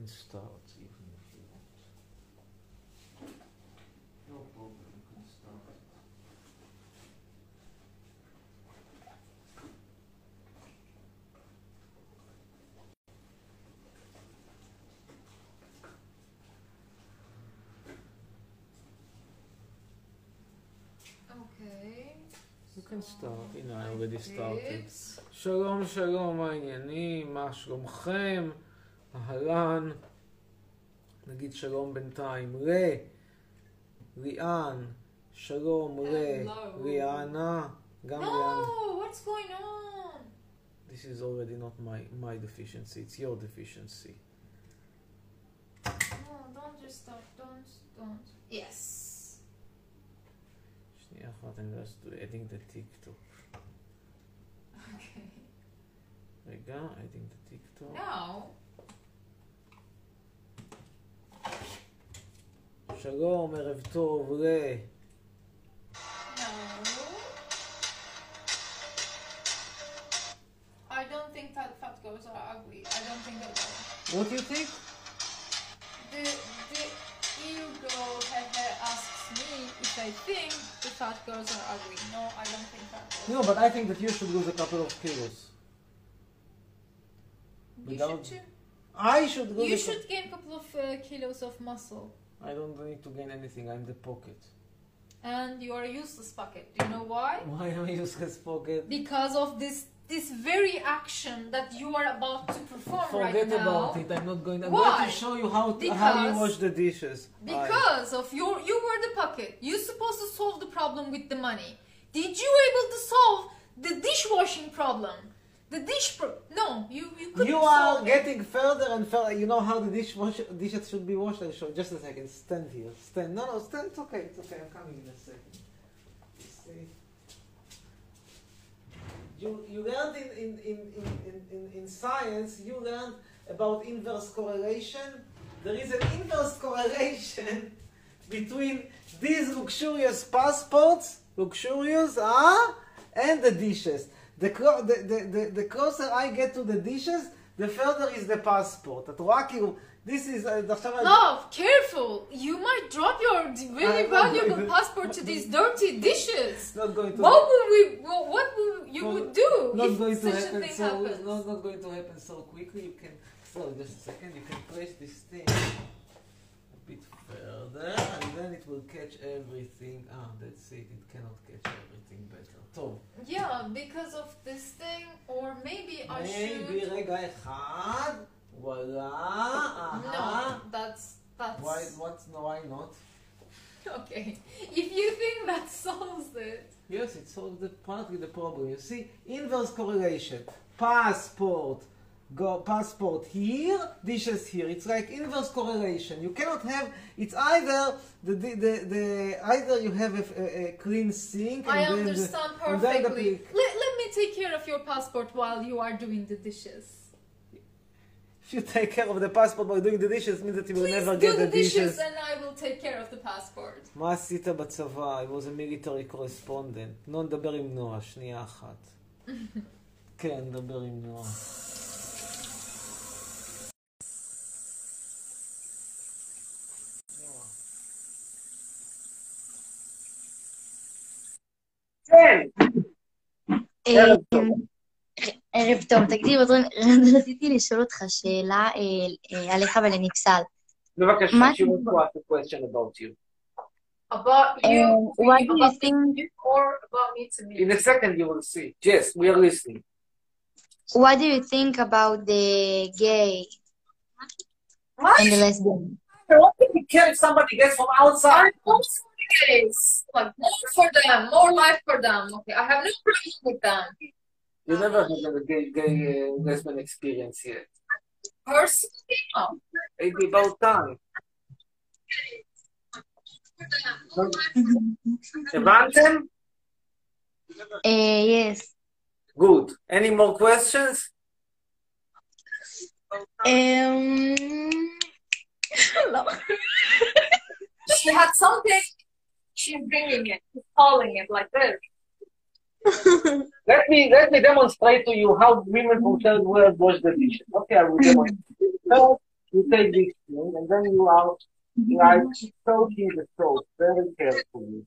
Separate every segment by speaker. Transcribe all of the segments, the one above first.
Speaker 1: can start even if you want. No problem, you can start.
Speaker 2: Okay.
Speaker 1: You can start, הנה, I already started. שלום, שלום, מה העניינים? מה שלומכם? אהלן. נגיד שלום בינתיים. ל, ליאן, שלום,
Speaker 2: Hello.
Speaker 1: ליאנה, גם ליאן.
Speaker 2: No, what's going on?
Speaker 1: This is already not my, my deficiency, it's your deficiency.
Speaker 2: No, don't just stop. Don't, don't. Yes.
Speaker 1: שנייה אחת, אני לא אעשה adding the TikTok.
Speaker 2: Okay.
Speaker 1: רגע, adding the TikTok.
Speaker 2: No.
Speaker 1: שלום, ערב טוב, ל...
Speaker 2: No. I don't think that fat girls are ugly. I don't think that.
Speaker 1: What do you think?
Speaker 2: The the ego hehe asks me if I think the fat girls are ugly. No, I don't think fat girls.
Speaker 1: No, but I think that you should lose a couple of kilos.
Speaker 2: You
Speaker 1: without-
Speaker 2: should too.
Speaker 1: I should lose
Speaker 2: You
Speaker 1: a cou-
Speaker 2: should gain a couple of uh, kilos of muscle.
Speaker 1: I don't need to gain anything, I'm the pocket.
Speaker 2: And you are a useless pocket. Do you know why?
Speaker 1: Why am I useless pocket?
Speaker 2: Because of this this very action that you are about to perform
Speaker 1: Forget
Speaker 2: right now.
Speaker 1: Forget about it, I'm not going I'm
Speaker 2: Why?
Speaker 1: going to show you how, to, how you wash the dishes. I-
Speaker 2: Because of your you were the pocket. You're supposed to solve the problem with the money. Did you able to solve the dishwashing problem? The dish pro- no, you you couldn't
Speaker 1: You are getting further and further. You know how the dish wash, dishes should be washed? I'll show. Just a second. Stand here. Stand. No, no, stand. It's okay. It's okay. I'm coming in a second. See. You, you learned in, in, in, in, in, in, in science, you learned about inverse correlation. There is an inverse correlation between these luxurious passports, luxurious, ah, and the dishes The, clo- the, the, the, the closer I get to the dishes, the further is the passport. את רואה כאילו, this is, uh, עכשיו...
Speaker 2: Love, careful! You might drop your very
Speaker 1: I'm not
Speaker 2: valuable
Speaker 1: going to-
Speaker 2: passport to these dirty dishes.
Speaker 1: It's not going to...
Speaker 2: What would we? What what would you
Speaker 1: Well,
Speaker 2: would do
Speaker 1: not
Speaker 2: if
Speaker 1: going to
Speaker 2: such a
Speaker 1: happen
Speaker 2: thing
Speaker 1: so
Speaker 2: happens?
Speaker 1: not, not going to happen so quickly. You can so just a second. You can place this thing a bit further, and then it will catch everything. Ah, that's it. It cannot catch everything better. טוב,
Speaker 2: Yeah, because of this thing, or maybe I
Speaker 1: maybe
Speaker 2: should.
Speaker 1: רגע אחד. וואלה. אהה.
Speaker 2: No, that's that's
Speaker 1: Why? What? No, why not?
Speaker 2: okay. If you think that solves it,
Speaker 1: Yes, it solves the partly the problem. You see, inverse correlation. Passport, go passport here, dishes here. It's like inverse correlation. You cannot have. It's either the the the, the either you have a, a, a clean sink and
Speaker 2: I
Speaker 1: then
Speaker 2: understand
Speaker 1: the, and then the
Speaker 2: perfectly.
Speaker 1: pic-
Speaker 2: Let, let me take care of your passport while you are doing the dishes.
Speaker 1: If you take care of the passport by doing the dishes, means that you will
Speaker 2: Please
Speaker 1: never
Speaker 2: do
Speaker 1: get
Speaker 2: the
Speaker 1: the
Speaker 2: dishes
Speaker 1: dishes.
Speaker 2: and I will take care of the passport.
Speaker 1: מה עשית בצבא? I was a military correspondent. לא נדבר עם נועה, שנייה אחת. כן, נדבר עם נועה.
Speaker 3: ערב טוב.
Speaker 4: אה, ערב טוב, תקשיב, רון, רציתי לשאול אותך שאלה אה, אה, עליך ולנפסל.
Speaker 3: בבקשה,
Speaker 4: מה
Speaker 3: she wants to ask a question about you.
Speaker 2: About
Speaker 4: Uh,
Speaker 2: you,
Speaker 4: what do you
Speaker 2: about
Speaker 4: think-
Speaker 2: you or about me to me?
Speaker 3: In a second you will see. Yes, we are listening.
Speaker 4: What do you think about the gay and the lesbian?
Speaker 3: I don't think we care if somebody gets from outside.
Speaker 2: guys. Like more for them, more life for them. Okay, I have no problem with them.
Speaker 3: You never had a gay gay uh, lesbian experience yet.
Speaker 2: Personally, no.
Speaker 3: It's about time.
Speaker 4: Uh, yes.
Speaker 3: Good. Any more questions?
Speaker 4: Um,
Speaker 2: she had something She's bringing it. She's calling it like this.
Speaker 3: Let me let me demonstrate to you how women from third world wash the dishes. Okay, I will demonstrate. First,
Speaker 5: you take this thing, and then you are like soaking the soap very carefully.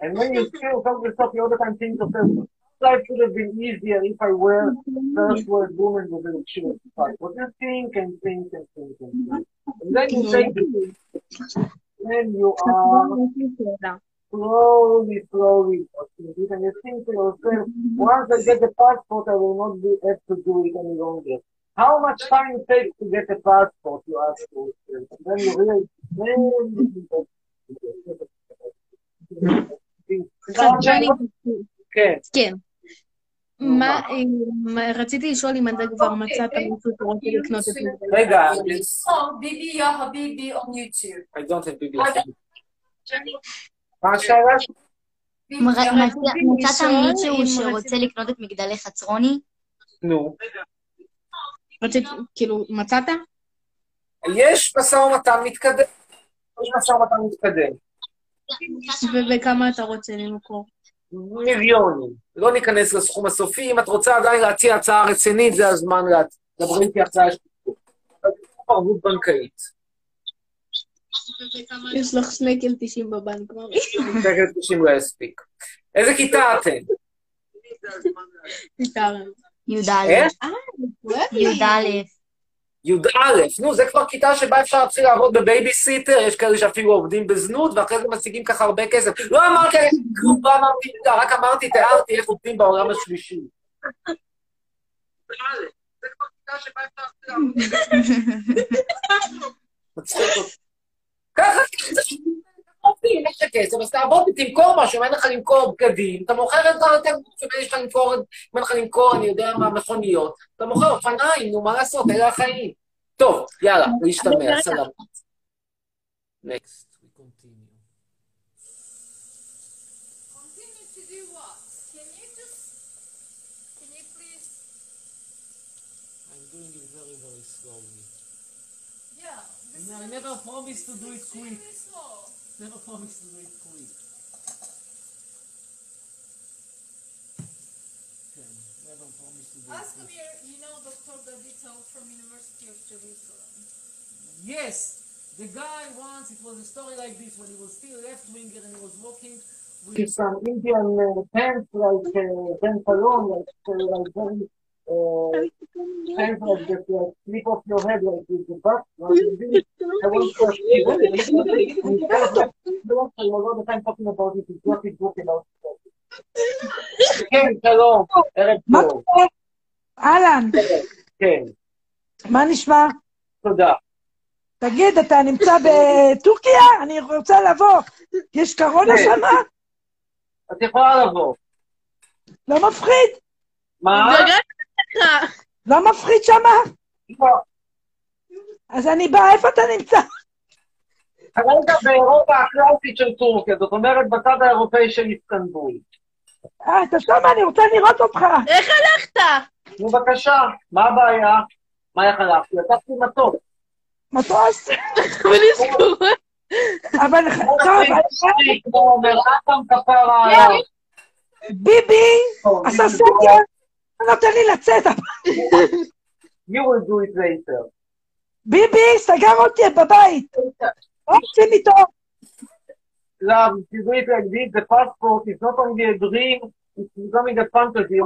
Speaker 5: And when you still soak the soap, you all the time think of yourself, life would have been easier if I were first word woman with a shoe. But what you think and think and think and think. And then you take the when you are slowly, slowly, pursuing it, and you think to yourself, once I get the passport, I will not be able to do it any longer. How much time it takes to get a passport, you ask yourself. Then you realize,
Speaker 3: very
Speaker 5: difficult.
Speaker 3: It's a journey. Okay. Skill. מה, אה, רציתי לשאול אם אתה כבר מצאת מישהו שרוצה לקנות את זה.
Speaker 5: רגע,
Speaker 6: song Bibi Ya Habibi on YouTube.
Speaker 5: I don't have BBS. מה השאלה?
Speaker 6: Bibi
Speaker 4: מ-
Speaker 6: Ya
Speaker 4: מצא-
Speaker 6: Habibi.
Speaker 4: מצאת מישהו שרוצה לקנות את מגדלי חצרוני?
Speaker 5: נו.
Speaker 3: רצית, כאילו, מצאת?
Speaker 5: יש משא ומתן מתקדם. יש משא ומתן מתקדם.
Speaker 3: ובכמה אתה רוצה למכור?
Speaker 5: מיליונים. לא ניכנס לסכום הסופי. אם את רוצה עדיין להציע הצעה רצינית, זה הזמן. דברי איתי הצעה שתקום. ערבות בנקאית.
Speaker 3: יש לך שנקל 90 בבנק, ממי.
Speaker 5: תכף 90 לא יספיק. איזה כיתה אתם?
Speaker 3: ויתרנו.
Speaker 4: י"א.
Speaker 5: איך?
Speaker 4: י"א.
Speaker 5: י"א, נו, זה כבר כיתה שבה אפשר להתחיל לעבוד בבייביסיטר, יש כאלה שאפילו עובדים בזנות, ואחרי זה משיגים ככה הרבה כסף. לא אמרתי כלום, לא אמרתי, רק אמרתי, תיארתי איך עובדים בעולם השלישי. מצחיק אותי. ככה, עובדים, יש לך כסף, אז תעבוד, תמכור משהו, אם אין לך למכור בגדים, אתה מוכר את ה... אם יש לך למכור, אם אין לך למכור, אני יודע מה, מכוניות, אתה מוכר אופניים, נו, מה לעשות, אלה החיים. טוב, יאללה, להשתמע, סלאם. Next, we continue.
Speaker 2: Continue to do what? Can you just... Can you please...
Speaker 1: I'm doing it very, very slowly.
Speaker 2: Yeah. This
Speaker 1: No,
Speaker 2: is
Speaker 1: I never promised to do it quick.
Speaker 2: Extremely slow.
Speaker 1: Never promised to do it quick. כן, never promised to do it
Speaker 2: Ask
Speaker 1: quick.
Speaker 2: Amir, you know Dr. Gadito from University of Jerusalem.
Speaker 1: Yes, the guy once, it was a story like this, when he was still left-winger and he was walking with
Speaker 5: with some Indian uh, pants like uh, Ben Salon, like, uh, like very uh, pants like that, like slip off your head like with the this. I want to ask you, was all the time talking about it, got his book about it. כן, שלום, ערב
Speaker 7: מה
Speaker 5: טוב.
Speaker 7: קורה? אהלן,
Speaker 5: כן,
Speaker 7: מה נשמע?
Speaker 5: תודה.
Speaker 7: תגיד, אתה נמצא בטורקיה? אני רוצה לבוא. יש קורונה
Speaker 5: כן.
Speaker 7: שמה?
Speaker 5: את יכולה לבוא.
Speaker 7: לא מפחיד?
Speaker 5: מה?
Speaker 7: לא מפחיד שמה?
Speaker 5: לא.
Speaker 7: אז אני באה, איפה אתה נמצא?
Speaker 5: כרגע באירופה הקלאסית של טורקיה, זאת אומרת בצד האירופאי של איסטנבול.
Speaker 7: אה, אתה שמה, אני רוצה לראות אותך.
Speaker 3: איך הלכת?
Speaker 5: נו בבקשה, מה הבעיה? מה איך הלכתי? לקחתי מטוס.
Speaker 7: מטוס? אבל טוב,
Speaker 5: כמו מרעתם כפרה עליו.
Speaker 7: ביבי עשה לא נותן לי לצאת.
Speaker 5: You will do it later.
Speaker 7: ביבי סגר אותי בבית. מה עושים איתו?
Speaker 5: Love, if you do it like this, the passport is not only a dream, it's becoming a fantasy.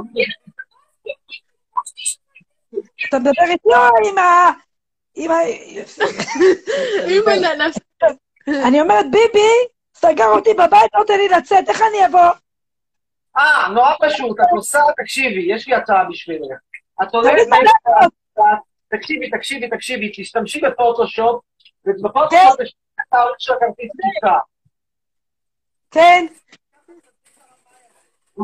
Speaker 7: אתה מדבר איתי או עם ה... עם ה...
Speaker 3: אם הננס...
Speaker 7: אני אומרת, ביבי סגר אותי בבית, לא נותן לי לצאת, איך אני אבוא?
Speaker 5: אה, נורא פשוט, את נוסעת, תקשיבי, יש לי הצעה בשבילך. את הולכת... תקשיבי, תקשיבי, תקשיבי, תשתמשי בפוטושופ, ובפוטושופ יש את התאריך של הכרטיס טיסה.
Speaker 7: כן,
Speaker 5: זה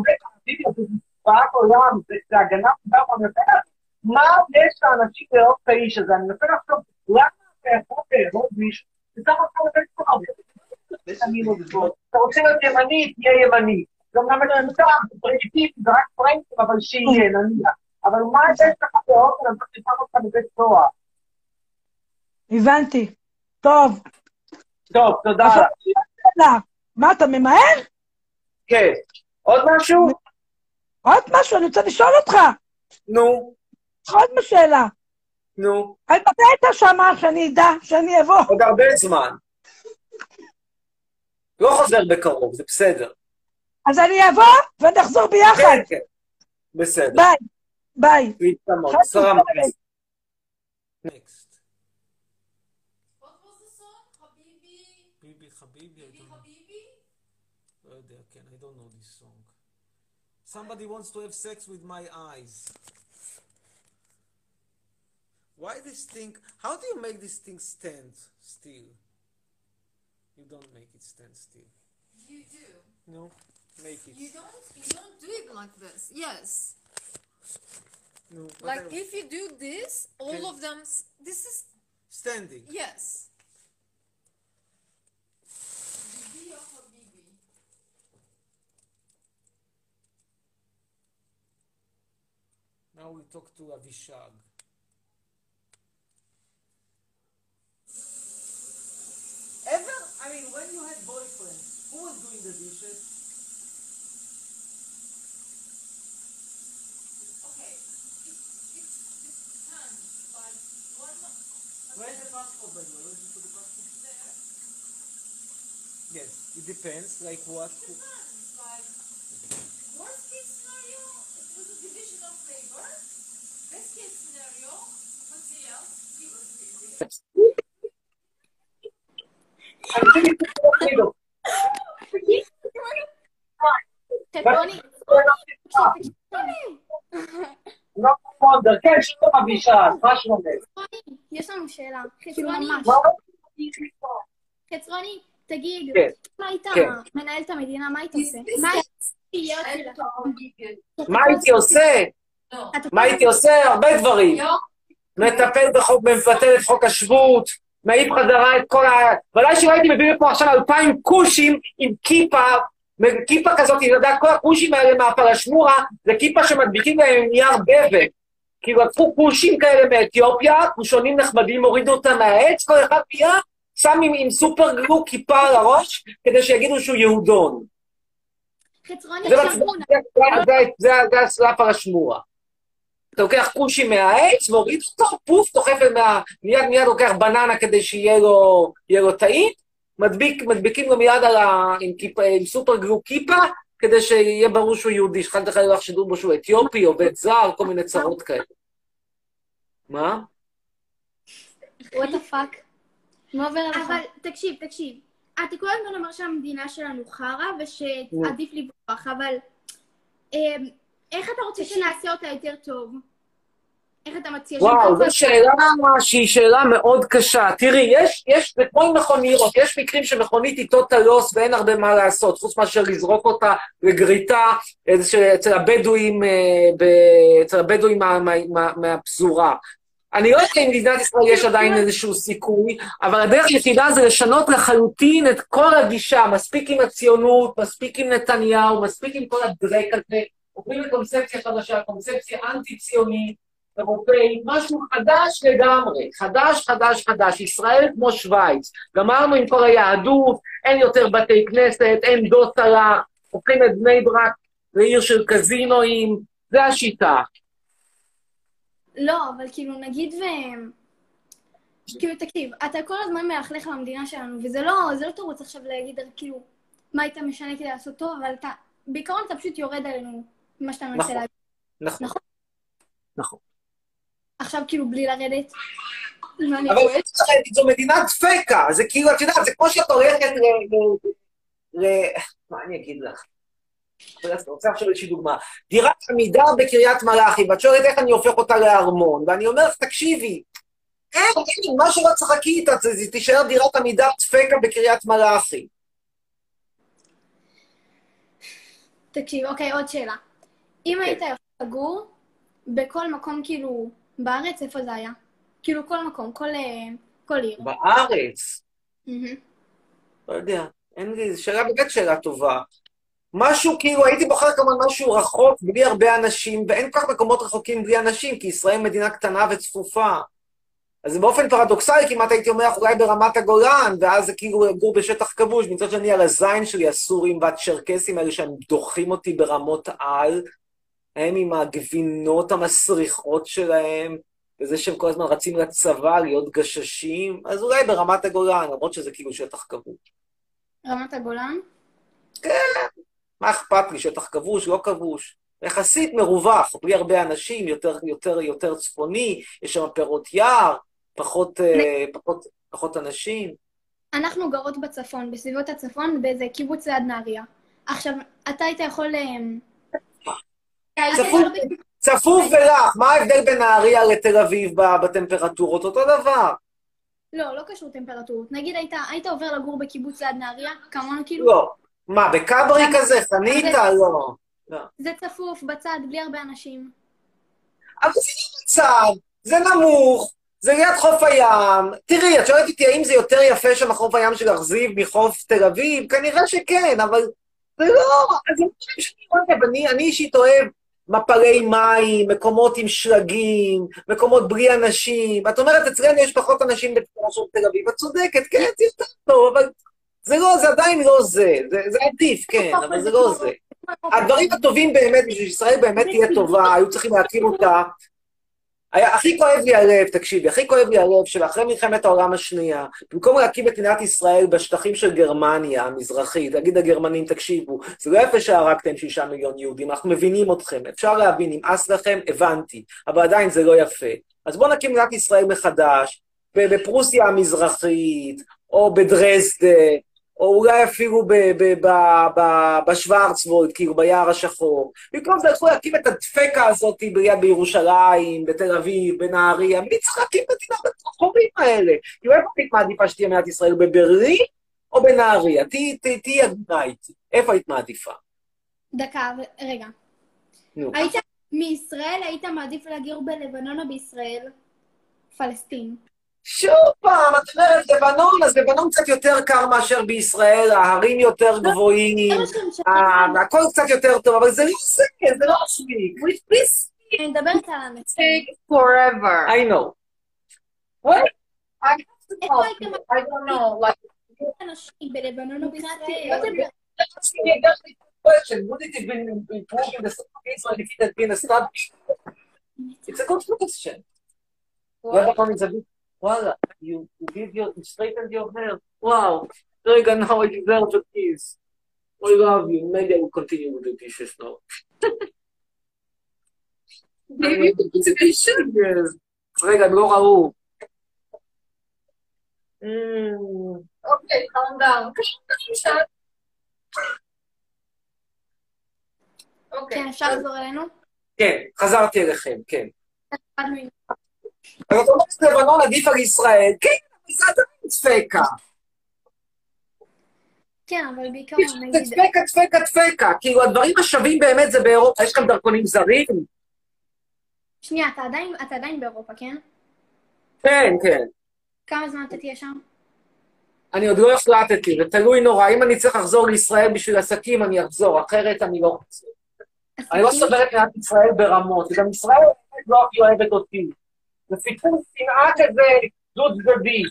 Speaker 5: זה זה הגנה אני מנסה לחשוב, מה יש לאנשים לאהוב את האיש הזה? אני מנסה לחשוב, למה אתה יכול לאהוב מישהו? בסך הכל אני לא בזאת. אתה רוצה להיות ימני, תהיה ימני. גם מטומטם, זה פרימיטיבי, זה רק פרנקים, אבל שיהיה, נניח. אבל מה יש לך בן אדם ששם אותך בבית סוהר?
Speaker 7: הבנתי. טוב.
Speaker 5: טוב, תודה.
Speaker 7: מה, אתה ממהר?
Speaker 5: כן. עוד משהו?
Speaker 7: עוד משהו, אני רוצה לשאול אותך.
Speaker 5: נו.
Speaker 7: עוד שאלה.
Speaker 8: נו,
Speaker 7: אז מתי אתה שמה שאני אדע, שאני אבוא?
Speaker 8: עוד הרבה זמן. לא חוזר בקרוב, זה בסדר.
Speaker 7: אז אני אבוא ונחזור ביחד.
Speaker 8: כן, כן. בסדר.
Speaker 7: ביי. ביי.
Speaker 8: להתאמות.
Speaker 7: חג
Speaker 8: סלאם.
Speaker 7: שמח.
Speaker 1: Next.
Speaker 2: What was the song? Habibi,
Speaker 1: ביבי חביבי, I
Speaker 2: Bibi
Speaker 1: don't know.
Speaker 2: Habibi?
Speaker 1: לא יודע, כן, I don't know this song. Somebody wants to have sex with my eyes. Why this thing, how do you make this thing stand still? You don't make it stand still.
Speaker 2: You do.
Speaker 1: No? Make it.
Speaker 2: You don't. You don't do it like this. Yes.
Speaker 1: No.
Speaker 2: Like
Speaker 1: I-
Speaker 2: if you do this, all
Speaker 1: Okay.
Speaker 2: of them. This is
Speaker 1: Standing.
Speaker 2: yes. Bibi ya Habibi.
Speaker 1: Now we talk to Avishag. Ever? I mean, when you had boyfriends, who was doing the dishes?
Speaker 2: Okay. It, it depends. Like one.
Speaker 1: Where's the passport. Yes, it depends, like what... It
Speaker 2: depends, like, worst case scenario, it was a division of labor. Best case scenario.
Speaker 9: Tony,
Speaker 5: לא וונדר, שלום אבישג, מה שלומך?
Speaker 9: יש לנו שאלה.
Speaker 2: כאילו
Speaker 9: חצרוני.
Speaker 5: מה?
Speaker 9: חצרוני, תגיד,
Speaker 5: כן.
Speaker 9: אם היית
Speaker 5: כן.
Speaker 9: מנהל את המדינה, מה היית עושה? מה
Speaker 5: מה הייתי עושה?
Speaker 6: No.
Speaker 5: מה הייתי עושה? הרבה דברים.
Speaker 6: Yo,
Speaker 5: מטפל בחוק, מבטל את חוק השבות, מעיף חזרה את כל ה... ודאי שלא הייתי מביא לפה עכשיו אלפיים כושים עם כיפה, כיפה כזאת, אתה יודע, כל הכושים האלה מהפלשמורה, זה כיפה שמדביקים להם נייר בדבק. כאילו לקחו כושים כאלה מאתיופיה, כושונים נחמדים, הורידו אותם מהעץ, כל אחד מיד שם עם, עם סופר גלו כיפה על הראש, כדי שיגידו שהוא יהודון.
Speaker 9: חצרוני, הוא
Speaker 5: זה- הסלאפ על השמורה. אתה לוקח כושי מהעץ, מוריד אותו, פוף, דוחף מה... מיד מיד לוקח בננה כדי שיהיה לו, טעית, מדביק, מדביקים לו מיד על ה... עם, כיפה, עם סופר גלו כיפה, כדי שיהיה ברור שהוא יהודי, שאחר כך לא יחשדו בו שהוא אתיופי, עובד זר, כל מיני צרות כאלה. מה?
Speaker 9: What the fuck. מה עובר עליך? אבל תקשיב, תקשיב. אתה כל הזמן אומר שהמדינה שלנו חרא ושעדיף לברוח, אבל אמ, איך אתה רוצה שנעשה אותה יותר טוב? איך אתה מציע
Speaker 5: וואו,
Speaker 9: שנעשה
Speaker 5: זו שאלה שהיא שאלה מאוד קשה. תראי, יש, יש, זה כמו עם מכוניות, יש מקרים שמכונית איתו תלוס ואין הרבה מה לעשות, חוץ מאשר לזרוק אותה לגריטה אצל הבדואים, אה, אצל הבדואים מה- מה- מה- מהפזורה. אני לא יודע אם במדינת ישראל יש עדיין איזשהו סיכוי, אבל הדרך היחידה זה לשנות לחלוטין את כל הגישה, מספיק עם הציונות, מספיק עם נתניהו, מספיק עם כל הדרק הזה, עוברים לקונספציה חדשה, קונספציה אנטי-ציונית, אירופאית, משהו חדש לגמרי, חדש, חדש, חדש, ישראל כמו שווייץ. גמרנו עם כל היהדות, אין יותר בתי כנסת, אין דוסלה, הופכים את בני ברק לעיר של קזינואים, זה השיטה.
Speaker 9: לא, אבל כאילו, נגיד ו... כאילו, תקשיב, אתה כל הזמן מלכלך למדינה שלנו, וזה לא, זה לא תירוץ עכשיו להגיד, כאילו, מה היית משנה כדי לעשות טוב, אבל אתה, בעיקרון אתה פשוט יורד עלינו ממה שאתה מנסה
Speaker 5: נכון.
Speaker 9: להגיד.
Speaker 5: נכון.
Speaker 9: נכון. עכשיו, כאילו, בלי לרדת.
Speaker 5: אבל
Speaker 9: כועסת.
Speaker 5: זו מדינת דפקה, זה כאילו, את יודעת, זה כמו שאת הולכת ל... ל-. מה אני אגיד לך? אני רוצה עכשיו איזושהי דוגמה. דירת עמידר בקריית מלאכי, ואת שואלת איך אני הופך אותה לארמון, ואני אומר לך, תקשיבי, אין, אין, מה שלא תשחקי איתה, זה זה תישאר דירת עמידר דפקה בקריית מלאכי.
Speaker 9: תקשיב, אוקיי, עוד שאלה. אם
Speaker 5: כן.
Speaker 9: היית יכול לגור בכל מקום, כאילו, בארץ, איפה זה היה? כאילו, כל מקום, כל, אה, כל עיר.
Speaker 5: בארץ,
Speaker 9: מהמם.
Speaker 5: לא יודע, אין לי, זו שאלה באמת שאלה טובה. משהו כאילו, הייתי בוחר כמובן משהו רחוק, בלי הרבה אנשים, ואין כל כך מקומות רחוקים בלי אנשים, כי ישראל מדינה קטנה וצפופה. אז באופן פרדוקסלי כמעט הייתי אומר אולי ברמת הגולן, ואז זה כאילו לגור בשטח כבוש, מצד שני על הזין שלי הסורים והצ'רקסים האלה שהם דוחים אותי ברמות על, הם עם הגבינות המסריחות שלהם, וזה שהם כל הזמן רצים לצבא, להיות גששים, אז אולי ברמת הגולן, למרות שזה כאילו שטח כבוש.
Speaker 9: רמת הגולן?
Speaker 5: מה אכפת לי, שטח כבוש, לא כבוש? יחסית מרווח, בלי הרבה אנשים, יותר, יותר, יותר צפוני, יש שם פירות יער, פחות, אה, פחות, פחות אנשים.
Speaker 9: אנחנו גרות בצפון, בסביבות הצפון, באיזה קיבוץ ליד נהריה. עכשיו, אתה היית יכול...
Speaker 5: צפוף. ולח, מה ההבדל בין נהריה לתל אביב בטמפרטורות? אותו דבר.
Speaker 9: לא, לא קשור טמפרטורות. נגיד היית, עובר לגור בקיבוץ ליד נהריה, כמונו כאילו,
Speaker 5: לא. מה, בכברי כזה? חניתה? לא.
Speaker 9: זה צפוף, בצד, בלי הרבה אנשים.
Speaker 5: אבל זה לא בצד, זה נמוך, זה ליד חוף הים. תראי, את שואלת אותי האם זה יותר יפה שם חוף הים של אכזיב מחוף תל אביב? כנראה שכן, אבל זה לא... אז זה משהו שאני אוהב. אני אישית אוהב מפלי מים, מקומות עם שלגים, מקומות בלי אנשים. את אומרת, אצלנו יש פחות אנשים בצורה של תל אביב. את צודקת, כן, זה יותר טוב, אבל זה לא, זה עדיין לא זה. זה, זה עדיף, כן, אבל זה לא זה. הדברים הטובים באמת, בשביל שישראל באמת תהיה טובה, היו צריכים להקים אותה. היה, הכי כואב לי הלב, תקשיבי, הכי כואב לי הלב שאחרי מלחמת העולם השנייה, במקום להקים את מדינת ישראל בשטחים של גרמניה המזרחית, להגיד לגרמנים, תקשיבו, זה לא יפה שהרגתם שישה מיליון יהודים, אנחנו מבינים אתכם, אפשר להבין, נמאס לכם, הבנתי, אבל עדיין זה לא יפה. אז בואו נקים מדינת ישראל מחדש, בפרוסיה המזרחית, או בדרזדה, או אולי אפילו ב- ב- ב- ב- בשוורצוולד, כאילו ביער השחור. במקום זה הלכו להקים את הדפקה הזאת ביד בירושלים, בתל אביב, בנהריה. מי צריך להקים מדינה בחורים האלה? כאילו, איפה היית מעדיפה שתהיה מדינת ישראל, בברלין או בנהריה? תהיי הגנה איתי. איפה היית מעדיפה?
Speaker 9: דקה, רגע.
Speaker 5: נו.
Speaker 9: היית מישראל, היית מעדיף לגור בלבנון או בישראל? פלסטין.
Speaker 5: שוב פעם, את אומרת לבנון, אז לבנון קצת יותר קר מאשר בישראל, ההרים יותר גבוהים, הכל קצת יותר טוב, אבל זה לא זה, זה לא מספיק.
Speaker 9: אני מדברת על.
Speaker 6: Take forever.
Speaker 5: I know. What?
Speaker 6: I have to talk. I don't know. Like,
Speaker 9: אנשים בלבנון או בישראל?
Speaker 6: לא
Speaker 9: לא
Speaker 5: Ask me exactly the question. Would it have been improving the state of Israel if it had been established? It's a good question. Lebanon is a bit... Voila, you, you give your, you straightened your hair. Wow. רגע, now I deserve a kiss. I love you. Maybe I will continue with the dishes now.
Speaker 6: maybe they should.
Speaker 5: Yes. רגע, הם לא ראו. Mm.
Speaker 6: Okay, calm down.
Speaker 9: כן, אפשר לחזור אלינו?
Speaker 5: כן, חזרתי אליכם, כן. אז את אומרת לבנון עדיף על ישראל, כן, זה עדיין צפקה.
Speaker 9: כן, אבל בעיקר
Speaker 5: זה
Speaker 9: נגיד...
Speaker 5: צפקה, צפקה, צפקה. כאילו, הדברים השווים באמת זה באירופה. יש כאן דרכונים זרים?
Speaker 9: שנייה, אתה עדיין, אתה עדיין באירופה, כן?
Speaker 5: כן, כן.
Speaker 9: כמה זמן אתה תהיה שם?
Speaker 5: אני עוד לא החלטתי, זה תלוי נורא. אם אני צריך לחזור לישראל בשביל עסקים, אני אחזור, אחרת אני לא רוצה. אני לא
Speaker 9: עסקים?
Speaker 5: סובל את מדינת ישראל ברמות, וגם ישראל לא הכי אוהבת אותי. זה סיפור שנאה כזה דו צדדי.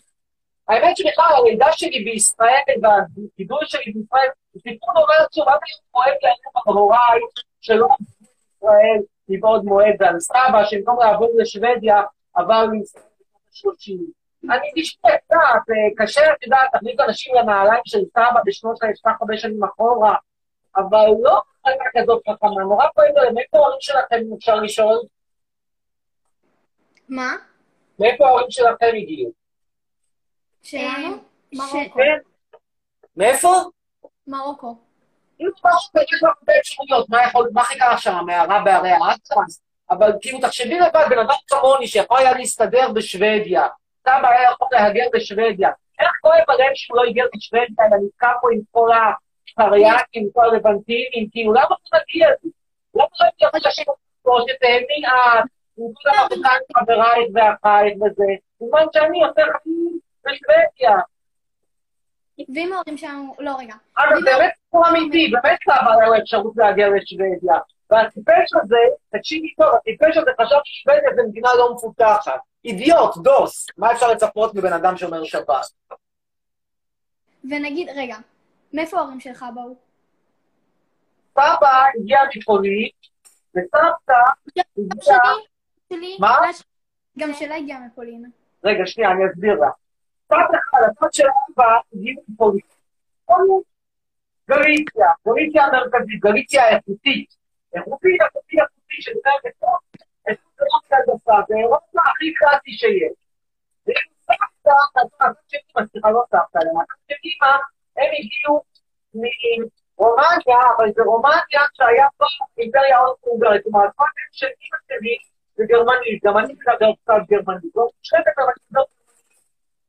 Speaker 5: האמת שבכלל, הלידה שלי בישראל והגידול שלי בישראל, זה סיפור נורא עצוב, עד היום כואב לי היום בהוריי שלא עברו לישראל מבעוד מועד, ועל סבא שבמקום לעבור לשוודיה, עבר לישראל ה-30. אני נשמע קצת, אה, קשה, את יודעת, להכניס אנשים לנעליים של סבא בשנות ה-כל כך הרבה שנים אחורה, אבל לא הייתה כזאת חכמה, נורא כואב לי, מאיפה ההורים שלכם, אפשר לשאול?
Speaker 9: מה?
Speaker 5: מאיפה ההורים שלכם הגיעו?
Speaker 9: שלנו? מרוקו.
Speaker 5: כן. מאיפה?
Speaker 9: מרוקו.
Speaker 5: אם משהו יש לך הרבה אפשרויות, מה יכול, מה הכי קרה שם, מערה בהרי האטרס? אבל כאילו, תחשבי לבד, בן אדם כמוני שיכול היה להסתדר בשוודיה, סבא היה יכול להגר לשוודיה, איך כואב הלב שהוא לא הגיע לשוודיה, אלא נתקע פה עם כל הקרייקים, עם כל הלבנטינים, כאילו, למה הוא מגיע לזה? למה לא אנשים כמו שתהני את, עם כל המרוקאים חברייך ואחייך וזה, בזמן שאני עושה חיים בשוודיה.
Speaker 9: ואם ההורים שלנו... לא, רגע.
Speaker 5: אגב, באמת סיפור אמיתי, באמת סבא היה לו אפשרות להגיע לשוודיה. והטיפש הזה, תקשיבי טוב, הטיפש הזה חשב ששוודיה זה מדינה לא מפותחת. אידיוט, דוס. מה אפשר לצפות מבן אדם שאומר שבת?
Speaker 9: ונגיד, רגע, מאיפה ההורים שלך באו?
Speaker 5: סבא הגיע מפולין, וסבתא הגיעה...
Speaker 9: שלי,
Speaker 5: מה?
Speaker 9: הבת גם שלה הגיעה מפולין.
Speaker 3: רגע, שנייה, אני אסביר לך. אחד, הצד של אבא, הגיעו מפולין. גליציה, גליציה המרכזית, גליציה האיכותית. איכותית, איכותית, איכותית, שזה איכות באירופה הכי קלאסי שיש. ואם סבתא, הצד של אמא, סליחה, לא סבתא, של הם הגיעו מרומניה, אבל זה רומניה שהיה פה אימפריה אוסטרו-הונגרית. כלומר, הצד של אמא שלי זה גרמנית, גם אני מדבר קצת גרמנית. לא מושחתת, אבל אני לא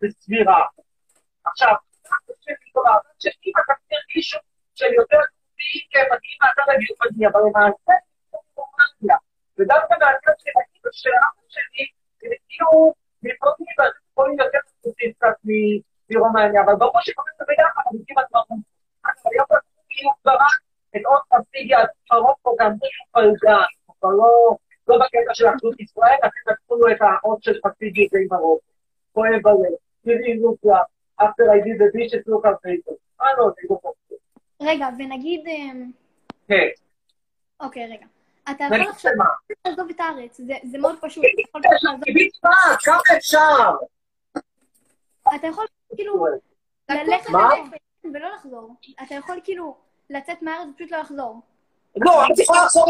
Speaker 3: בסבירה. עכשיו, שאם אתה תרגישו של יותר יהודים מגיעים מהצד הגרמני, אבל למעשה זה רומניה. ודווקא מהצד של האמא של אבא שלי, הם הגיעו מפרטים ויכולים יותר חצוצים קצת מרומניה, אבל ברור שקוראים לזה ביחד, אבל כמעט ברור. אבל היה פה כאילו ברק את עוד פסטיגיה, מרוקו, גם זה שהוא פלגן, אבל לא... לא בקטע של אחדות ישראל, לקחו לו את האות של פסטיגיה עם מרוקו. כואב הלב. תראי, לוקה, after I did the dishes, look at paper. אה, לא, זה לא חשוב.
Speaker 9: רגע, ונגיד... אמ,
Speaker 3: כן.
Speaker 9: אוקיי, רגע. אתה יכול עכשיו? לעזוב את הארץ, זה מאוד פשוט. לעזוב-
Speaker 3: תגידי מה, כמה אפשר?
Speaker 9: אתה יכול כאילו ללכת ולא לחזור. אתה יכול כאילו לצאת מהארץ ופשוט לא לחזור.
Speaker 5: לא, את יכולה לחזור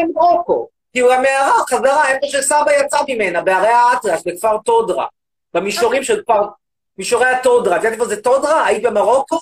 Speaker 5: למרוקו. כאילו המערה חזרה איפה שסבא יצא ממנה, בערי האטרש, בכפר טודרה. במישורים של כפר... מישורי הטודרה. את יודעת איפה זה טודרה? היית במרוקו?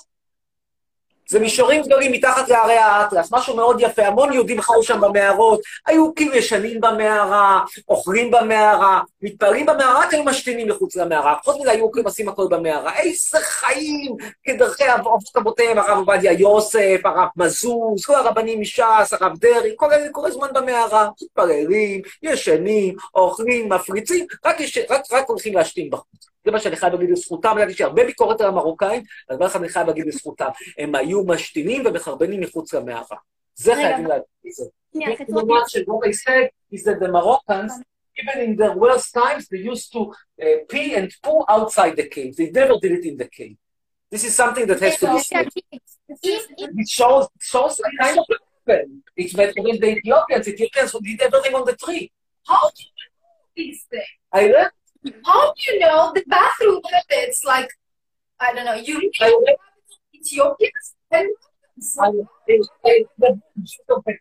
Speaker 5: זה מישורים גדולים מתחת לערי האטלס, משהו מאוד יפה, המון יהודים חיו שם במערות, היו כאילו ישנים במערה, אוכלים במערה, מתפללים במערה, היו משתינים מחוץ למערה, חוץ מזה היו כאילו עושים הכל במערה, איזה חיים, כדרכי אבות אבותיהם, הרב עובדיה יוסף, הרב מזוז, כל הרבנים מש"ס, הרב דרעי, כל אלה כל הזמן במערה, מתפללים, ישנים, אוכלים, מפריצים, רק, יש, רק, רק הולכים להשתין בחוץ. זה מה שאני חייב להגיד לזכותם, ידעתי שהרבה ביקורת על המרוקאים, אז דבר אחד אני חייב להגיד לזכותם, הם היו משתינים ומחרבנים מחוץ למערה. זה חייבים להגיד את זה. The is that the Moroccans, even in their worst times, they used to uh, pee and poo outside the cave. They never did it in the cave. This is something that has to be said. It shows, it shows the kind of weapon. It's better than the Ethiopians. Ethiopians who did everything on the tree.
Speaker 6: How do you know these things?
Speaker 5: I learned,
Speaker 6: How do you know the bathroom habits? Like, I don't know, you
Speaker 5: learned,
Speaker 6: Ethiopians and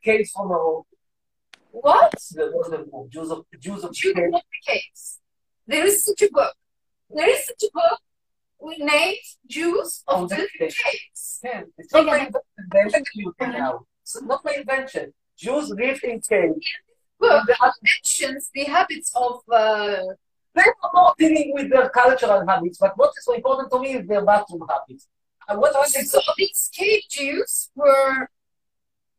Speaker 5: caves from Morocco.
Speaker 6: what?
Speaker 5: The, the Jews of, Jews of the
Speaker 6: Jews
Speaker 5: caves.
Speaker 6: of the caves. There is such a book. There is such a book with named Jews of
Speaker 5: Of the caves.
Speaker 6: caves.
Speaker 5: Yeah, it's not my invention. They invented you now. It's not my invention. Jews lived in caves.
Speaker 6: Book mentions the habits of uh,
Speaker 5: They were not dealing with their cultural habits, but what is so important to me is their bathroom habits. And what I
Speaker 6: so these cave Jews were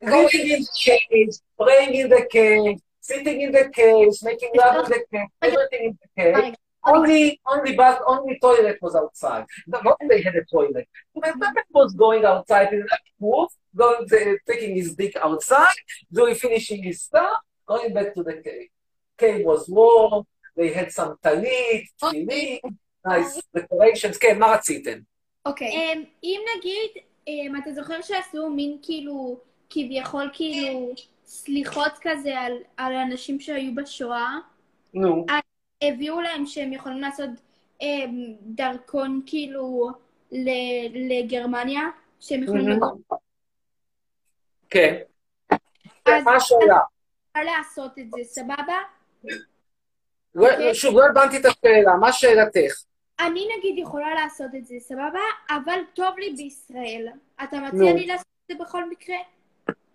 Speaker 5: living in the caves, praying in the cave, sitting in the caves, making love in the cave, everything in the cave. Only, only bath, only toilet was outside. No, not they had a toilet. My husband was going outside in the pool, going to, taking his dick outside, doing finishing his stuff, going back to the cave. Cave was warm, they had some tefillin, nice decorations. כן, מה רציתם?
Speaker 9: אוקיי. אמ, אם נגיד, אמ, אתה זוכר שעשו מין כאילו, כביכול כאילו, סליחות כזה על, על אנשים שהיו בשואה?
Speaker 5: נו.
Speaker 9: הביאו להם שהם יכולים לעשות אמ, דרכון כאילו לגרמניה, שהם יכולים. לבוא
Speaker 5: כן. מה השאלה?
Speaker 9: לעשות את זה, סבבה?
Speaker 5: לא- שוב, לא הבנתי את השאלה, מה שאלתך?
Speaker 9: אני נגיד יכולה לעשות את זה, סבבה? אבל טוב לי בישראל. אתה. מציע לי לעשות את זה בכל מקרה?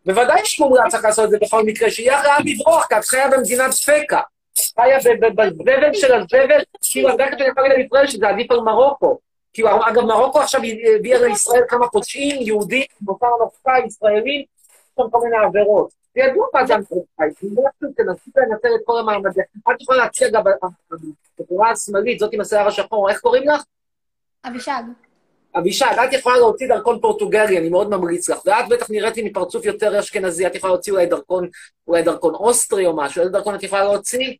Speaker 5: בוודאי שמומלץ צריך לעשות את זה בכל מקרה, שיהיה לאן לברוח, כי את חיה במדינת ספקה. חיה בזבל של הזבל, כאילו, יודעת שאני יכול להגיד לישראל שזה עדיף על מרוקו. כאילו, אגב, מרוקו עכשיו הביאה לישראל כמה פושעים, יהודים, מותר נופקה, ישראלים, יש שם כל מיני עבירות. ידוע מה זה אמריקאי, אם לא תנסו לנצל את כל המעמד הזה. את יכולה להציע גם, הבחורה השמאלית, זאת עם השיער השחור, איך קוראים לך?
Speaker 9: אבישג.
Speaker 5: אבישג, את יכולה להוציא דרכון פורטוגלי, אני מאוד ממליץ לך. ואת בטח נראית לי מפרצוף יותר אשכנזי, את יכולה להוציא אולי דרכון, אולי דרכון אוסטרי או משהו, איזה דרכון את יכולה להוציא?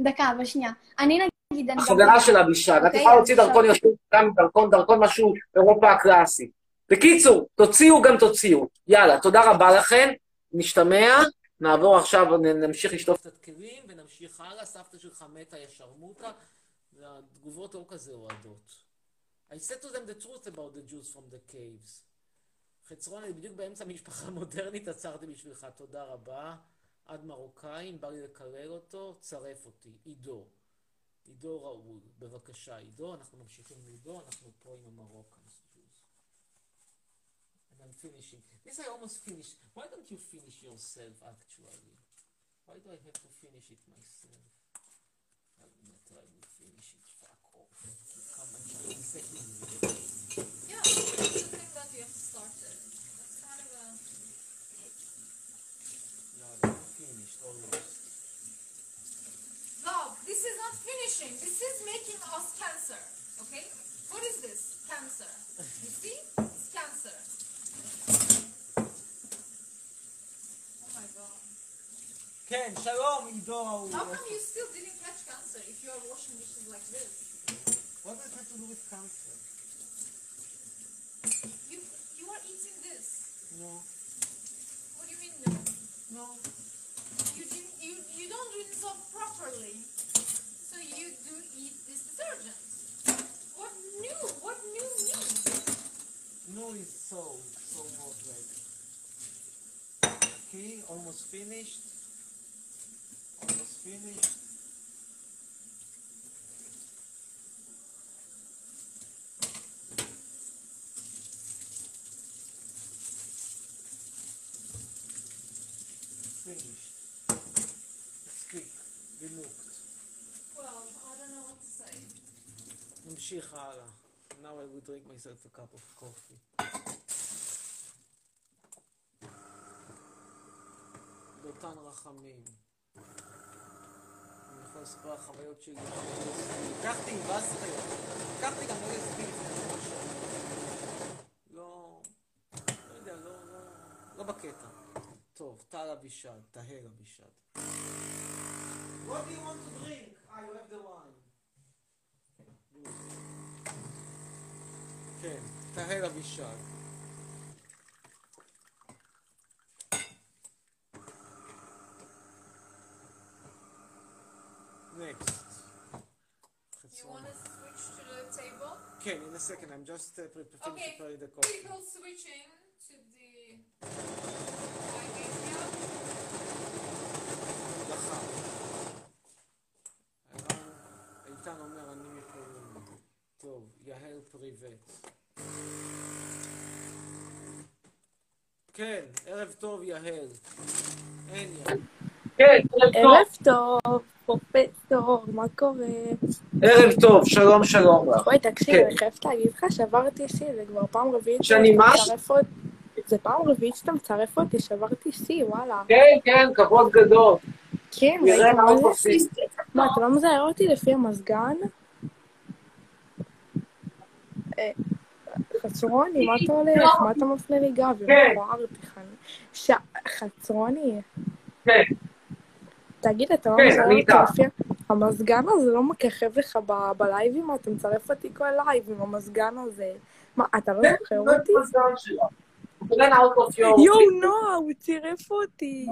Speaker 9: דקה, אבל שנייה. אני נגיד...
Speaker 5: החברה של אבישג, את
Speaker 9: אוקיי,
Speaker 5: יכולה להוציא. דרכון יותר, גם דרכון, דרכון משהו אירופה הקלאסי. בקיצור, תוציאו גם תוציאו. יאללה, תודה רבה לכם, נשתמע, נעבור עכשיו, נמשיך לשטוף את הכלים ונמשיך הלאה. סבתא שלך מתה, שרמוטה, והתגובות לא כזה אוהדות. I said to them the truth about the Jews from the caves. חצרון, אני בדיוק באמצע משפחה מודרנית, עצרתי בשבילך, תודה רבה. עד מרוקאי, אם בא לי לקלל אותו, צרף אותי. עידו. עידו ראול, בבקשה, עידו, אנחנו ממשיכים עם עידו, אנחנו פה עם. And I'm finishing. This I almost finished. Why don't you finish yourself, actually? Why do I have to finish it myself? I'll not try to finish it. Fuck off. Come and try exactly.
Speaker 2: Yeah, I just think that you have to start it. That's kind of a...
Speaker 5: No, I'm finished almost.
Speaker 2: Love, this is not finishing. This is making us cancer. Okay? What is this? Cancer. You see? It's cancer. Oh my god.
Speaker 1: כן, שלום, עידו ראול.
Speaker 2: How come you still didn't catch cancer if you are washing dishes like this?
Speaker 1: What does it have to do with cancer?
Speaker 2: You you are eating this.
Speaker 1: No.
Speaker 2: What do you mean no?
Speaker 1: No.
Speaker 2: You didn't you you don't rinse off properly. So you do eat this detergent. What new? What new meat?
Speaker 1: No is so, so hot like. Okay, almost finished. Almost finished. Finished.
Speaker 2: Well, I don't know what to say.
Speaker 1: נמשיך הלאה. Now I will drink myself a cup of coffee. דותן רחמים. אני יכול לספר על חוויות שלי. לקחתי עם בסטר. לקחתי גם LSD כמה שנים. לא... לא יודע, לא... לא... לא בקטע. טוב, טל אבישד, טהר אבישד. What do you want to drink? You have the wine. כן, טהר אבישג. Next.
Speaker 2: You want to switch to the table?
Speaker 1: כן, in a second, I'm just uh, pre- pre-
Speaker 2: Okay.
Speaker 1: preparing the coffee.
Speaker 2: People switching to the wine area.
Speaker 1: לך. ערן איתן אומר, אני מפולין. טוב, יהל פריבט. כן, ערב טוב, יהל. אין יהל.
Speaker 5: כן, ערב טוב.
Speaker 10: ערב טוב, פרופסור, מה קורה?
Speaker 5: ערב טוב, שלום שלום לך.
Speaker 10: וואי, תקשיב,
Speaker 5: כן.
Speaker 10: אני חייבת להגיד לך שברתי שיא, זה כבר פעם רביעית
Speaker 5: שאני מה?
Speaker 10: זה פעם רביעית שאתה מצרף אותי, שברתי שיא, וואלה.
Speaker 5: כן, כן, כבוד גדול.
Speaker 10: כן, זה? מה, אתה לא מזהה אותי לפי המזגן? חצרוני, מה אתה הולך? מה אתה מפנה לי גב?
Speaker 5: כן.
Speaker 10: תיכני. ש... חצרוני,
Speaker 5: כן,
Speaker 10: תגיד, אתה לא
Speaker 5: כן, אני
Speaker 10: אותי. המזגן הזה לא מככב לך בלייבים? אתה מצרף אותי כל לייב עם המזגן הזה. מה, אתה לא
Speaker 5: כן,
Speaker 10: זוכר אותי? יואו, נועה, הוא צירף אותי.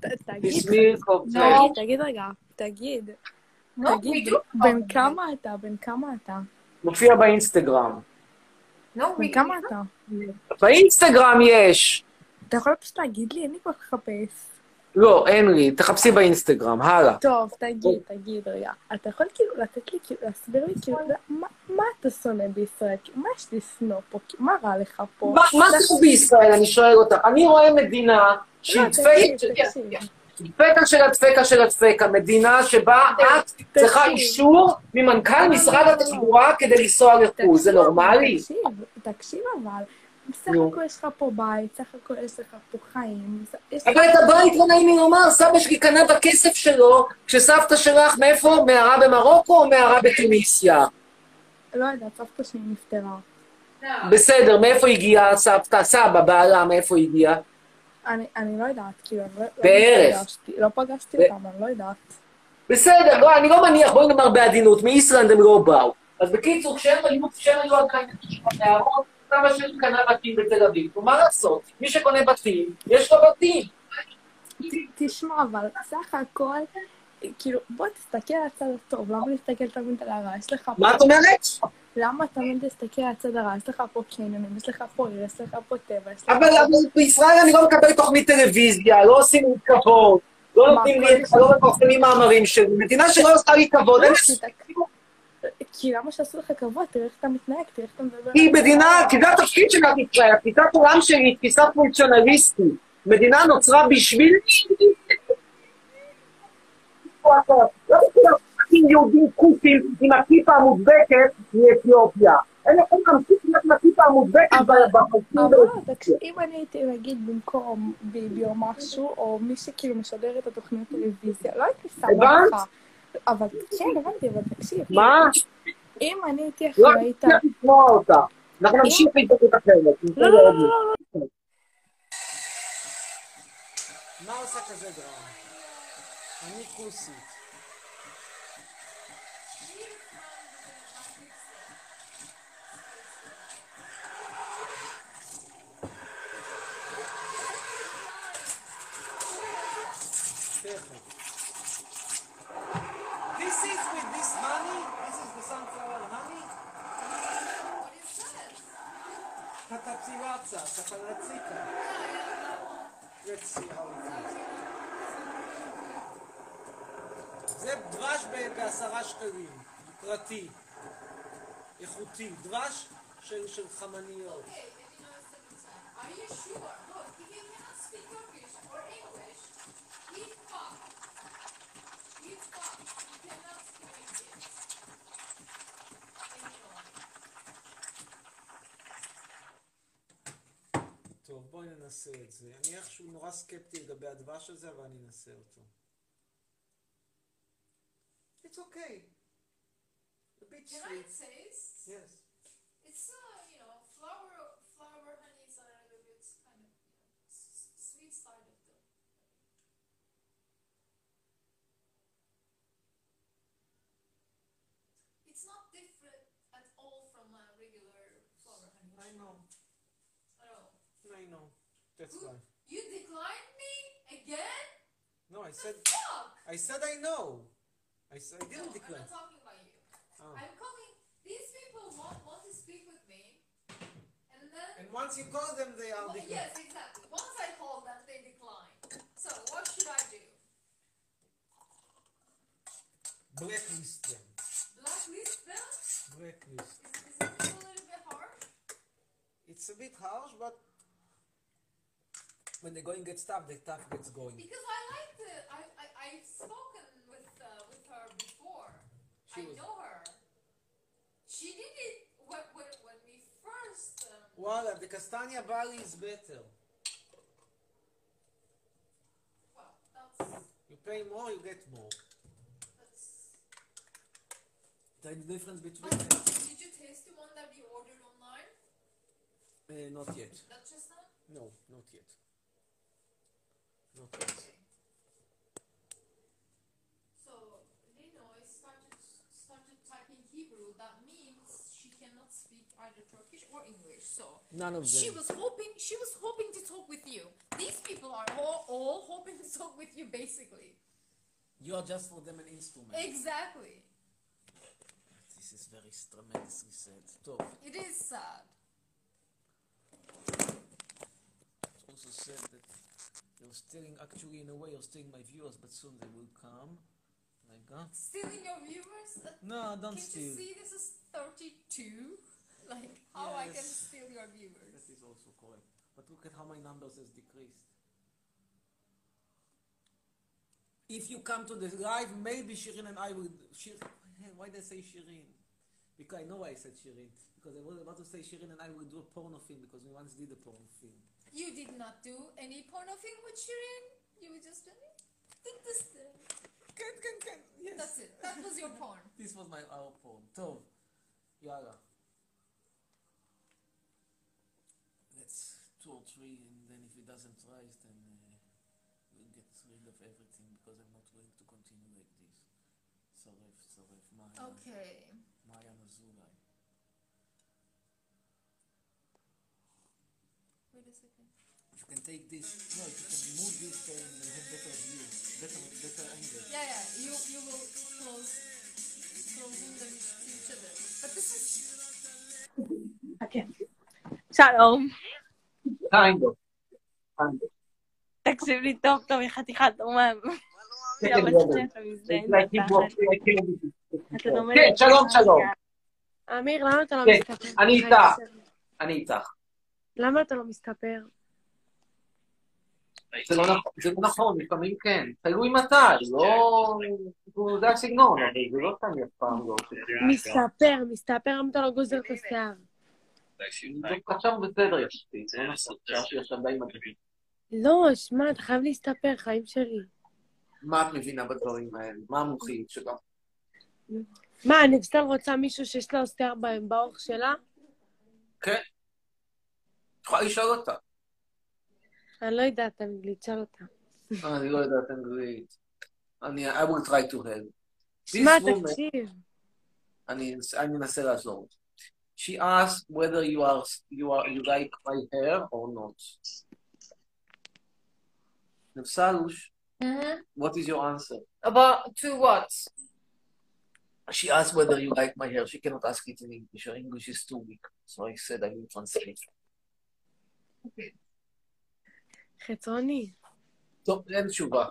Speaker 10: תגיד,
Speaker 5: קובצי.
Speaker 10: תגיד, רגע, תגיד. תגיד. בן כמה אתה? בן כמה אתה?
Speaker 5: מופיע באינסטגרם.
Speaker 6: No,
Speaker 10: בן
Speaker 6: we
Speaker 10: כמה אתה?
Speaker 5: באינסטגרם יש.
Speaker 10: אתה יכול פשוט להגיד לי? אין לי כך לחפש.
Speaker 5: לא, אין לי. תחפשי באינסטגרם, הלאה.
Speaker 10: טוב, תגיד, תגיד רגע. אתה יכול כאילו לתת לי, כאילו, להסביר לי, כאילו, מה- אתה שונא בישראל? כאילו, מה יש לשנוא פה? כאילו, מה רע לך פה?
Speaker 5: מה זה בישראל? אני שואל אותך. אני רואה מדינה שהיא
Speaker 10: לא, תקשיב,
Speaker 5: דפקה של הדפקה של הדפקה. מדינה שבה את צריכה. אישור ממנכ"ל משרד התחבורה כדי לנסוע לחו"ל. זה נורמלי?
Speaker 10: תקשיב, תקשיב אבל. בסך. הכל יש לך פה בית, סך הכל יש לך פה חיים.
Speaker 5: אבל את הבית, לא נעים לי לומר, סבא שלי קנה בכסף שלו, כשסבתא שלך, מאיפה? מערה במרוקו או מערה בתוניסיה?
Speaker 10: לא יודעת, סבתא שלי נפטרה.
Speaker 5: בסדר, מאיפה הגיעה סבתא? סבא, בעלה, מאיפה הגיע?
Speaker 10: אני אני לא יודעת, כאילו, לא- לא
Speaker 5: בערך.
Speaker 10: פגשתי- לא פגשתי אותם, אני לא יודעת.
Speaker 5: בסדר, לא, אני לא מניח, בואי נאמר בעדינות, מאיסלנד הם לא באו. אז בקיצור, כשהם היו, כשהם היו עדיין נערות, סבא שלי קנה בתים בתל אביב. נו, מה לעשות? מי שקונה בתים, יש לו בתים.
Speaker 10: תשמע, אבל סך הכל, כאילו, בוא תסתכל על הצד הטוב, למה להסתכל תמיד על הרע? יש לך פה...
Speaker 5: מה את אומרת?
Speaker 10: למה תמיד להסתכל על הצד הרע? יש לך פה קניונים, יש לך פה עיר, יש לך פה טבע, יש לך...
Speaker 5: אבל בישראל אני לא מקבל תוכנית טלוויזיה, לא עושים לי כבוד, לא נותנים לי, לא מפרסמים מאמרים שלי. מדינה שלא עושה לי כבוד, אין
Speaker 10: לא, כי אתה- כי למה שעשו לך כבוד? תראה איך אתה מתנהג, תראה איך אתה מדבר.
Speaker 5: היא מדינה, כי. זה התפקיד של מדינת ישראל, תפיסת עולם שלי היא תפיסה פונקציונליסטית. מדינה נוצרה בשביל... לא בשביל עם יהודים כופים עם הכיפה המודבקת מאתיופיה. הם יכולים להמשיך להיות עם הכיפה המודבקת בחלקים
Speaker 10: אבל. תקשיב, אם אני הייתי נגיד במקום ביבי או משהו, או מי שכאילו משדר את התוכנית טלוויזיה, לא הייתי שמה
Speaker 5: הבנת?
Speaker 10: לך. אבל כן, הבנתי, אבל תקשיב.
Speaker 5: מה?
Speaker 10: אם אני הייתי
Speaker 5: לא
Speaker 10: אחראית...
Speaker 5: נצליח לשמוע אותה. אנחנו נמשיך אחרת.
Speaker 10: לא, לא, לא, לא, לא.
Speaker 1: מה עושה כזה דרמה? а не кусить. This is with this money. This is the sunflower honey. What is this? Katapsiratsa, katalatsika. Let's see how it זה דבש בעשרה שקלים, פרטי, איכותי, דבש של, של חמניות. טוב, בואי ננסה את זה. אני איכשהו נורא סקפטי לגבי הדבש הזה, אבל אני אנסה אותו. It's okay. A bit
Speaker 2: Can I
Speaker 1: sweet.
Speaker 2: taste?
Speaker 1: Yes.
Speaker 2: It's uh, you know, flower flower honey is a little bit kind of you know, s- sweet side of the. It's not different at all from a regular flower honey.
Speaker 1: I know.
Speaker 2: At all.
Speaker 1: I know. That's
Speaker 2: Who-
Speaker 1: why.
Speaker 2: You declined me again?
Speaker 1: No, I said,
Speaker 2: Fuck!
Speaker 1: I said I know. I I
Speaker 2: No,
Speaker 1: didn't
Speaker 2: I'm not talking about you.
Speaker 1: Oh.
Speaker 2: I'm calling. These people want want to speak with me, and then.
Speaker 1: And once you call them, they are
Speaker 2: Well, yes, exactly. Once I call them, they decline. So what should I do?
Speaker 1: Blacklist them.
Speaker 2: Blacklist them?
Speaker 1: Blacklist.
Speaker 2: Is, is it a little bit hard?
Speaker 1: It's a bit harsh, but when they're going gets tough, the tough gets going.
Speaker 2: Because I like the. I, I I've spoken with uh, with her before.
Speaker 1: She
Speaker 2: I
Speaker 1: was-
Speaker 2: know her. She did it when when, when we first. Um,
Speaker 1: Voila, the Castagna Bali is better.
Speaker 2: well, that's
Speaker 1: You pay more, you get more.
Speaker 2: that's.
Speaker 1: The difference between
Speaker 2: But did you taste the one that we ordered online?
Speaker 1: Uh, not yet.
Speaker 2: Not That chestnut?
Speaker 1: No, not yet. Not yet
Speaker 2: Linoy started started typing Hebrew. That means she cannot speak either Turkish or English. So
Speaker 1: None of them.
Speaker 2: she was hoping she was hoping to talk with you. These people are all, all hoping to talk with you, basically.
Speaker 1: You are just for them an instrument.
Speaker 2: Exactly.
Speaker 1: This is very tremendously sad. So,
Speaker 2: It is sad.
Speaker 1: it's also said that you're stealing, actually, in a way, you're stealing my viewers, but soon they will come. Like that.
Speaker 2: Stealing your viewers.
Speaker 1: No, don't
Speaker 2: Can't
Speaker 1: steal.
Speaker 2: you see this is thirty-two? like how I can steal your
Speaker 1: That viewers. is also correct. But look at how my numbers has decreased. If you come to the live, maybe Shirin and I would. Shir, why did I say Shirin? Because I know why I said Shirin. Because I was about to say Shirin and I would do a porno film because we once did a porno film.
Speaker 2: You did not do any porno film with Shirin. You were just doing did this.
Speaker 1: Can, can, can. Yes.
Speaker 2: That's it. That was your porn.
Speaker 1: This was my our porn. So, Yala. two or three, and then if it doesn't rise, then uh, we'll get rid of everything because I'm not willing to continue like this. Saref, Saref, Maya.
Speaker 2: Uh, okay.
Speaker 1: Maya Nazulai.
Speaker 2: Wait a second.
Speaker 1: You can take this. No, you can move this and have better view, better better angle.
Speaker 2: Yeah, yeah. You you will close closing them to each other. But this is.
Speaker 11: Okay.
Speaker 5: Shalom. Um, kind of.
Speaker 11: תקשיב לי טוב טוב, היא חתיכת אומן.
Speaker 5: כן,
Speaker 11: גם
Speaker 5: כן, כן. כן,
Speaker 11: לי.
Speaker 5: שלום, שלום.
Speaker 11: אמיר, למה אתה לא
Speaker 5: כן,
Speaker 11: מסתפר?
Speaker 5: אני איתך. אני איתך.
Speaker 11: למה אתה לא מסתפר?
Speaker 5: זה לא נכון, זה לא נכון, לפעמים כן. תלוי מתי, לא... זה הסגנון, זה לא תמיד אף פעם לא.
Speaker 11: מסתפר, מסתפר, למה אתה לא גוזר את השיער?
Speaker 5: עכשיו בסדר יחסית, זה לא. שיער שלי עכשיו די מדהים.
Speaker 11: שמע, אתה חייב להסתפר, חיים שלי.
Speaker 5: מה את מבינה בדברים האלה? מה המומחיות שלך?
Speaker 11: מה, נבסל רוצה מישהו שיש לו שיער בהם באורך שלה?
Speaker 5: כן. את יכולה לשאול אותה.
Speaker 11: אני לא יודעת אנגלית, תשאל אותה.
Speaker 5: אני לא יודעת אנגלית. אני, I will try to help.
Speaker 11: שמע, תקשיב.
Speaker 5: אני אני אנסה לעזור. She asked whether you are you are you like my hair or not. Nefsalush,
Speaker 2: Mhm.
Speaker 5: what is your answer?
Speaker 2: about to what?
Speaker 5: She asked whether you like my hair. She cannot ask it in English. Her English is too weak. So I said I will translate.
Speaker 11: חצרוני.
Speaker 5: טוב, אין תשובה.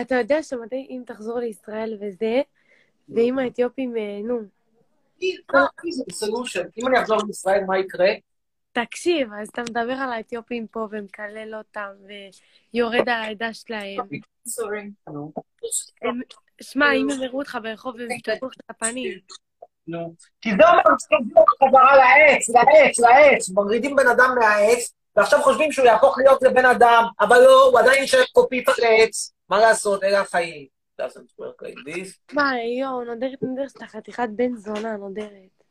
Speaker 11: אתה יודע שמתי אם תחזור לישראל וזה, ואם האתיופים, אה, נו,
Speaker 5: זה סולושן. אם אני אחזור לישראל, מה יקרה?
Speaker 11: תקשיב, אז אתה מדבר על האתיופים פה ומקלל אותם, ויורד על העדה שלהם. שמע, אם הם יראו אותך ברחוב והם יפתחו לך את הפנים.
Speaker 5: נו. כי זה אומר שתביאו אותו חזרה לעץ, לעץ, לעץ. מורידים בן אדם מהעץ, ועכשיו חושבים שהוא יהפוך להיות לבן אדם, אבל לא, הוא עדיין יישאר קופית על עץ. מה לעשות, אלה החיים. Doesn't work like this.
Speaker 11: מה, יואו, נודרת נודרת, אתה חתיכת בן זונה, נודרת.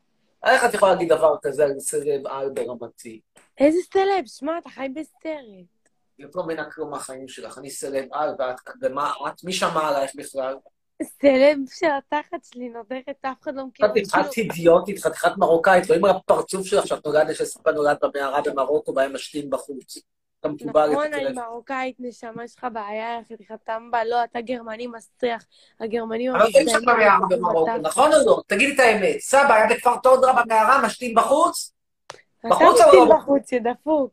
Speaker 5: איך את יכולה להגיד דבר כזה על סרב על ברמתי?
Speaker 11: איזה סלב, שמע, אתה חי בסרט.
Speaker 5: את לא כלום מהחיים שלך, אני סלב על, ואת, ומה את? מי שמע עלייך בכלל?
Speaker 11: סלב של התחת שלי נודרת, אף אחד לא מכיר.
Speaker 5: חתיכת אידיוטית, חתיכת מרוקאית, רואים על הפרצוף שלך שאת נולדת שסבא נולד במערה במרוקו, בהם משתין בחוץ. כמקובל
Speaker 11: נכון, אני. מרוקאית, נשמה, יש לך בעיה, חתיכת טמבה, לא, אתה גרמני מסריח. הגרמנים
Speaker 5: אבל אין שם במערה במרוקו, נכון או לא? תגידי את האמת. סבא היה בכפר תודרה במערה, משתין בחוץ? בחוץ
Speaker 11: אתה
Speaker 5: או
Speaker 11: משתין
Speaker 5: לא?
Speaker 11: בחוץ, יא דפוק.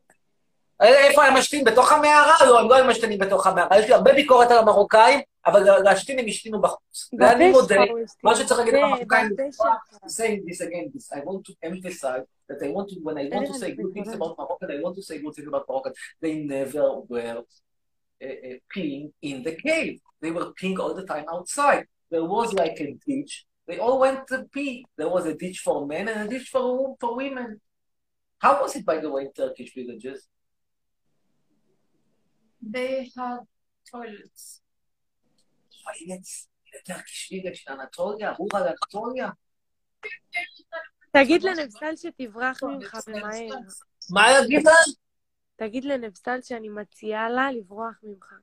Speaker 5: איפה הם משתין? בתוך המערה? לא, הם לא היו משתינים בתוך המערה. יש לי הרבה ביקורת על המרוקאים, אבל להשתין הם השתינו בחוץ. ואני
Speaker 11: בפה
Speaker 5: מודה,
Speaker 11: שלך הוא השתין.
Speaker 5: מה שצריך להגיד
Speaker 11: זה,
Speaker 5: למרוקאים,
Speaker 11: בפה שלך.
Speaker 5: saying this again, this, I want to emphasize that I want to, when I want to say good things about Morocco, I want to say good things about Morocco. They never were uh, uh, peeing in the cave. They were peeing all the time outside. There was like a ditch. They all went to pee. There was a ditch for men and a ditch for, for women. How was it, by the way, in Turkish villages? Anatolia, rural Anatolia.
Speaker 11: תגיד לנבסל שתברח ממך ומהר.
Speaker 5: מה להגיד לה?
Speaker 11: תגיד לנבסל שאני מציעה לה לברוח ממך.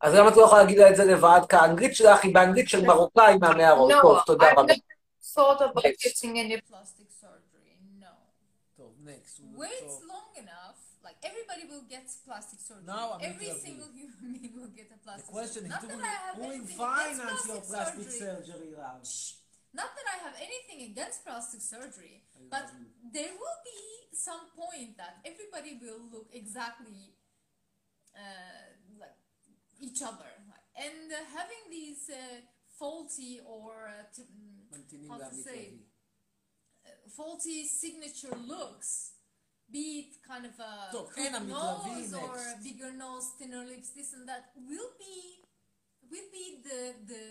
Speaker 5: אז למה את לא יכולה להגיד לה את זה לבד? כי האנגלית שלך היא באנגלית של מרוקאי מהמערות. טוב, תודה רבה.
Speaker 2: thought about
Speaker 5: Next.
Speaker 2: getting any plastic surgery. No.
Speaker 1: טוב, next.
Speaker 2: Wait long enough. everybody will get plastic surgery.
Speaker 1: Now I'm
Speaker 2: Every single human being will get a plastic the
Speaker 1: question
Speaker 2: surgery.
Speaker 1: is, do
Speaker 2: we,
Speaker 1: will finance your
Speaker 2: plastic surgery,
Speaker 1: surgery
Speaker 2: Not that I have anything against plastic surgery, but there will be some point that everybody will look exactly uh, like each other, and uh, having these uh, faulty or uh, t- mm, how to say uh, faulty signature looks be it kind of a
Speaker 1: טוב,
Speaker 2: crooked
Speaker 1: אין עמית רביעי,
Speaker 2: nose or
Speaker 1: next.
Speaker 2: bigger nose, thinner lips, this and that, will be will be the the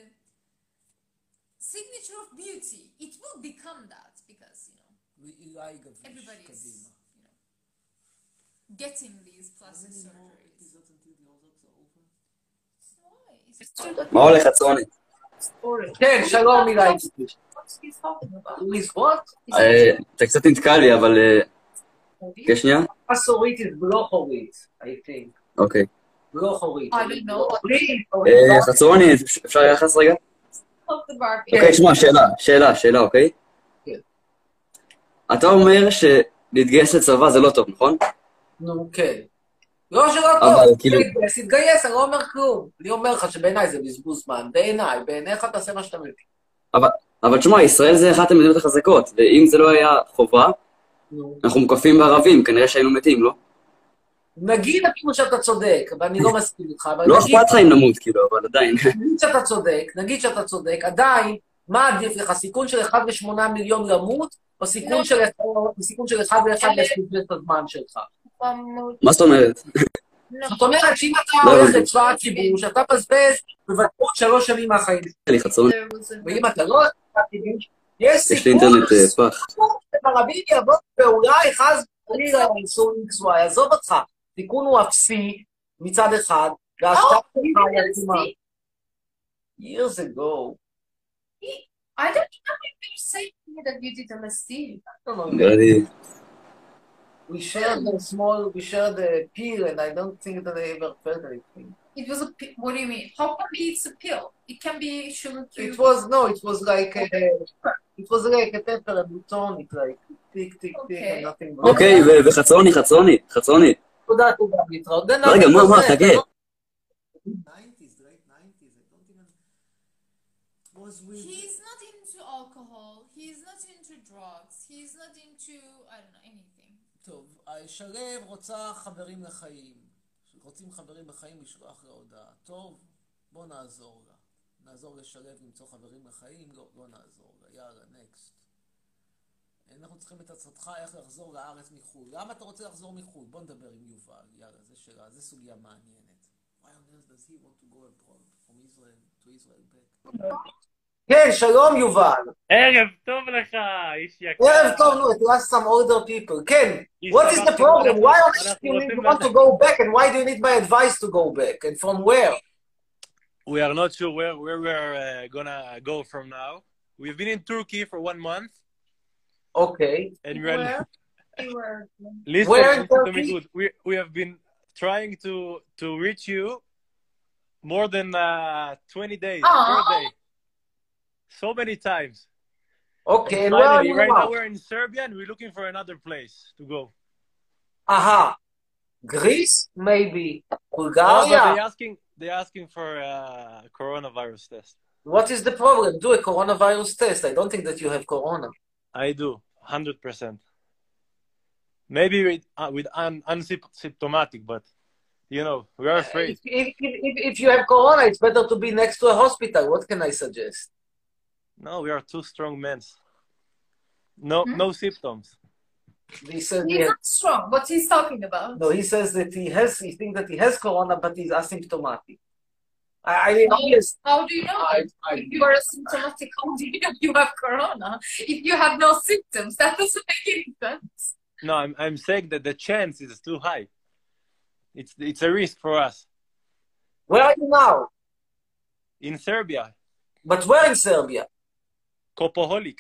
Speaker 2: signature of beauty. It will become that because you know
Speaker 1: ואילי גביש,
Speaker 2: everybody's
Speaker 1: קדימה.
Speaker 2: you know getting these plastic surgeries. Why? It's too
Speaker 12: מה הולך, עצרוני?
Speaker 5: כן, שלום אילי. With what?
Speaker 12: אה, אתה קצת נתקע לי, אבל... אה, כן, שנייה?
Speaker 5: מסורית is בלוחורית, I think.
Speaker 12: אוקיי.
Speaker 5: בלוחורית.
Speaker 2: I don't know.
Speaker 12: אה, חצרוני, אפשר יחס רגע? אוקיי, שמע, שאלה, שאלה, שאלה, אוקיי?
Speaker 5: כן.
Speaker 12: אתה אומר שלהתגייס לצבא זה לא טוב, נכון?
Speaker 5: נו, כן. לא שלא
Speaker 13: אבל
Speaker 5: טוב,
Speaker 13: כאילו-
Speaker 5: תתגייס, תתגייס, אני לא אומר כלום. אני אומר לך שבעיניי זה בזבוז זמן, בעיניי, בעיניך תעשה מה שאתה מבין.
Speaker 13: אבל תשמע, ישראל זה אחת המדינות החזקות, ואם זה לא היה חובה. אנחנו מוקפים בערבים, כנראה שהיינו מתים, לא?
Speaker 5: נגיד אפילו שאתה צודק, ואני לא מסכים איתך, אבל
Speaker 13: לא אכפת לך אם נמות, כאילו, אבל עדיין.
Speaker 5: נגיד שאתה צודק, נגיד שאתה צודק, עדיין, מה עדיף לך, סיכון של 1 ל-8 מיליון למות, או סיכון. של סיכון של 1 ל-1 לבזבז את הזמן שלך?
Speaker 13: מה זאת אומרת?
Speaker 5: זאת אומרת שאם אתה
Speaker 13: לא
Speaker 5: הולך. לצבא הכיבוש, אתה מבזבז בוודאות שלוש שנים מהחיים.
Speaker 13: חצון,
Speaker 5: ואם אתה לא הולך לצבא הכיבוש, יש
Speaker 13: יש לי
Speaker 5: סיכון
Speaker 13: אינטרנט אה, פח.
Speaker 5: שערבים יבואו ואולי חס וחלילה יעשו וואי, עזוב אותך, סיכון הוא אפסי מצד אחד,
Speaker 6: Oh,
Speaker 5: שלך היא years ago,
Speaker 6: I don't know if you say to me that you did LSD.
Speaker 5: I don't know, we shared a small, we shared a pill, and I don't think that I ever felt anything.
Speaker 6: It was a what do you mean? How come it's a pill? It can be sugar cube.
Speaker 5: It was, no, it was like a, it was like a pepper and tonic, like tick, tick, tick, and
Speaker 6: Okay.
Speaker 5: nothing.
Speaker 13: אוקיי, וחצרוני, חצרוני, חצרוני.
Speaker 5: תודה, תודה, להתראות. then
Speaker 13: רגע,
Speaker 5: I
Speaker 13: מה,
Speaker 5: was
Speaker 13: מה, חכה.
Speaker 5: לא?
Speaker 1: 90s, late 90s, I don't even... was with...
Speaker 2: He's not into alcohol. He's not into drugs. He's not into I don't know anything.
Speaker 1: טוב, שלו רוצה חברים לחיים. רוצים חברים לחיים, לשלוח לה הודעה. טוב, בוא נעזור לה. נעזור לשלו למצוא חברים לחיים? לא, לא נעזור לה. יאללה, נקסט. אנחנו צריכים את עצתך איך לחזור לארץ מחו"ל. למה אתה רוצה לחזור מחו"ל? בוא נדבר עם יובל. יאללה, זו שאלה, זו סוגיה מעניינת. Why on earth does he want to go abroad from Israel to Israel back?
Speaker 5: כן, שלום יובל.
Speaker 14: ערב טוב לך, איש יקר.
Speaker 5: ערב טוב, נו, to ask some older people. כן,
Speaker 14: איש
Speaker 5: what is the
Speaker 14: אנחנו-
Speaker 5: problem? Why on
Speaker 14: אנחנו
Speaker 5: earth you need
Speaker 14: רוצים
Speaker 5: to want to go back and why do you need my advice to go back? And from where?
Speaker 14: We are not sure where, where we're uh, gonna go from now. We've been in Turkey for one month,
Speaker 5: Okay.
Speaker 14: and we are
Speaker 6: Where? You were.
Speaker 14: listen,
Speaker 5: Where in
Speaker 14: listen to me
Speaker 5: Turkey?
Speaker 14: good. We we have been trying to to reach you more than uh, 20 days per
Speaker 6: Aw.
Speaker 14: day. So many times.
Speaker 5: Okay,
Speaker 14: And
Speaker 5: and where are
Speaker 14: finally, right now we're in Serbia and we're looking for another place to go.
Speaker 5: Aha. Greece? Maybe. Bulgaria?
Speaker 14: they're asking they're asking for a coronavirus test.
Speaker 5: What is the problem? Do a coronavirus test. I don't think that you have corona.
Speaker 14: I do, hundred percent. Maybe with uh, with un, unsymptomatic, but you know we are afraid.
Speaker 5: If, if, if, if you have corona, it's better to be next to a hospital. What can I suggest?
Speaker 14: No, we are two strong men. No,
Speaker 6: Hmm?
Speaker 14: no symptoms.
Speaker 5: He says he
Speaker 6: He's
Speaker 5: has,
Speaker 6: not strong. What he's talking about?
Speaker 5: no, he says that he has, he thinks that he has corona, but he's asymptomatic. I, I mean, obvious.
Speaker 6: How do you know?
Speaker 5: I, I,
Speaker 6: if you are asymptomatic, how do you know you have corona? If you have no symptoms, that doesn't make any sense.
Speaker 14: No, I'm I'm saying that the chance is too high. It's it's a risk for us
Speaker 5: where are you now?
Speaker 14: in Serbia.
Speaker 5: But where in Serbia?
Speaker 14: Copaholic.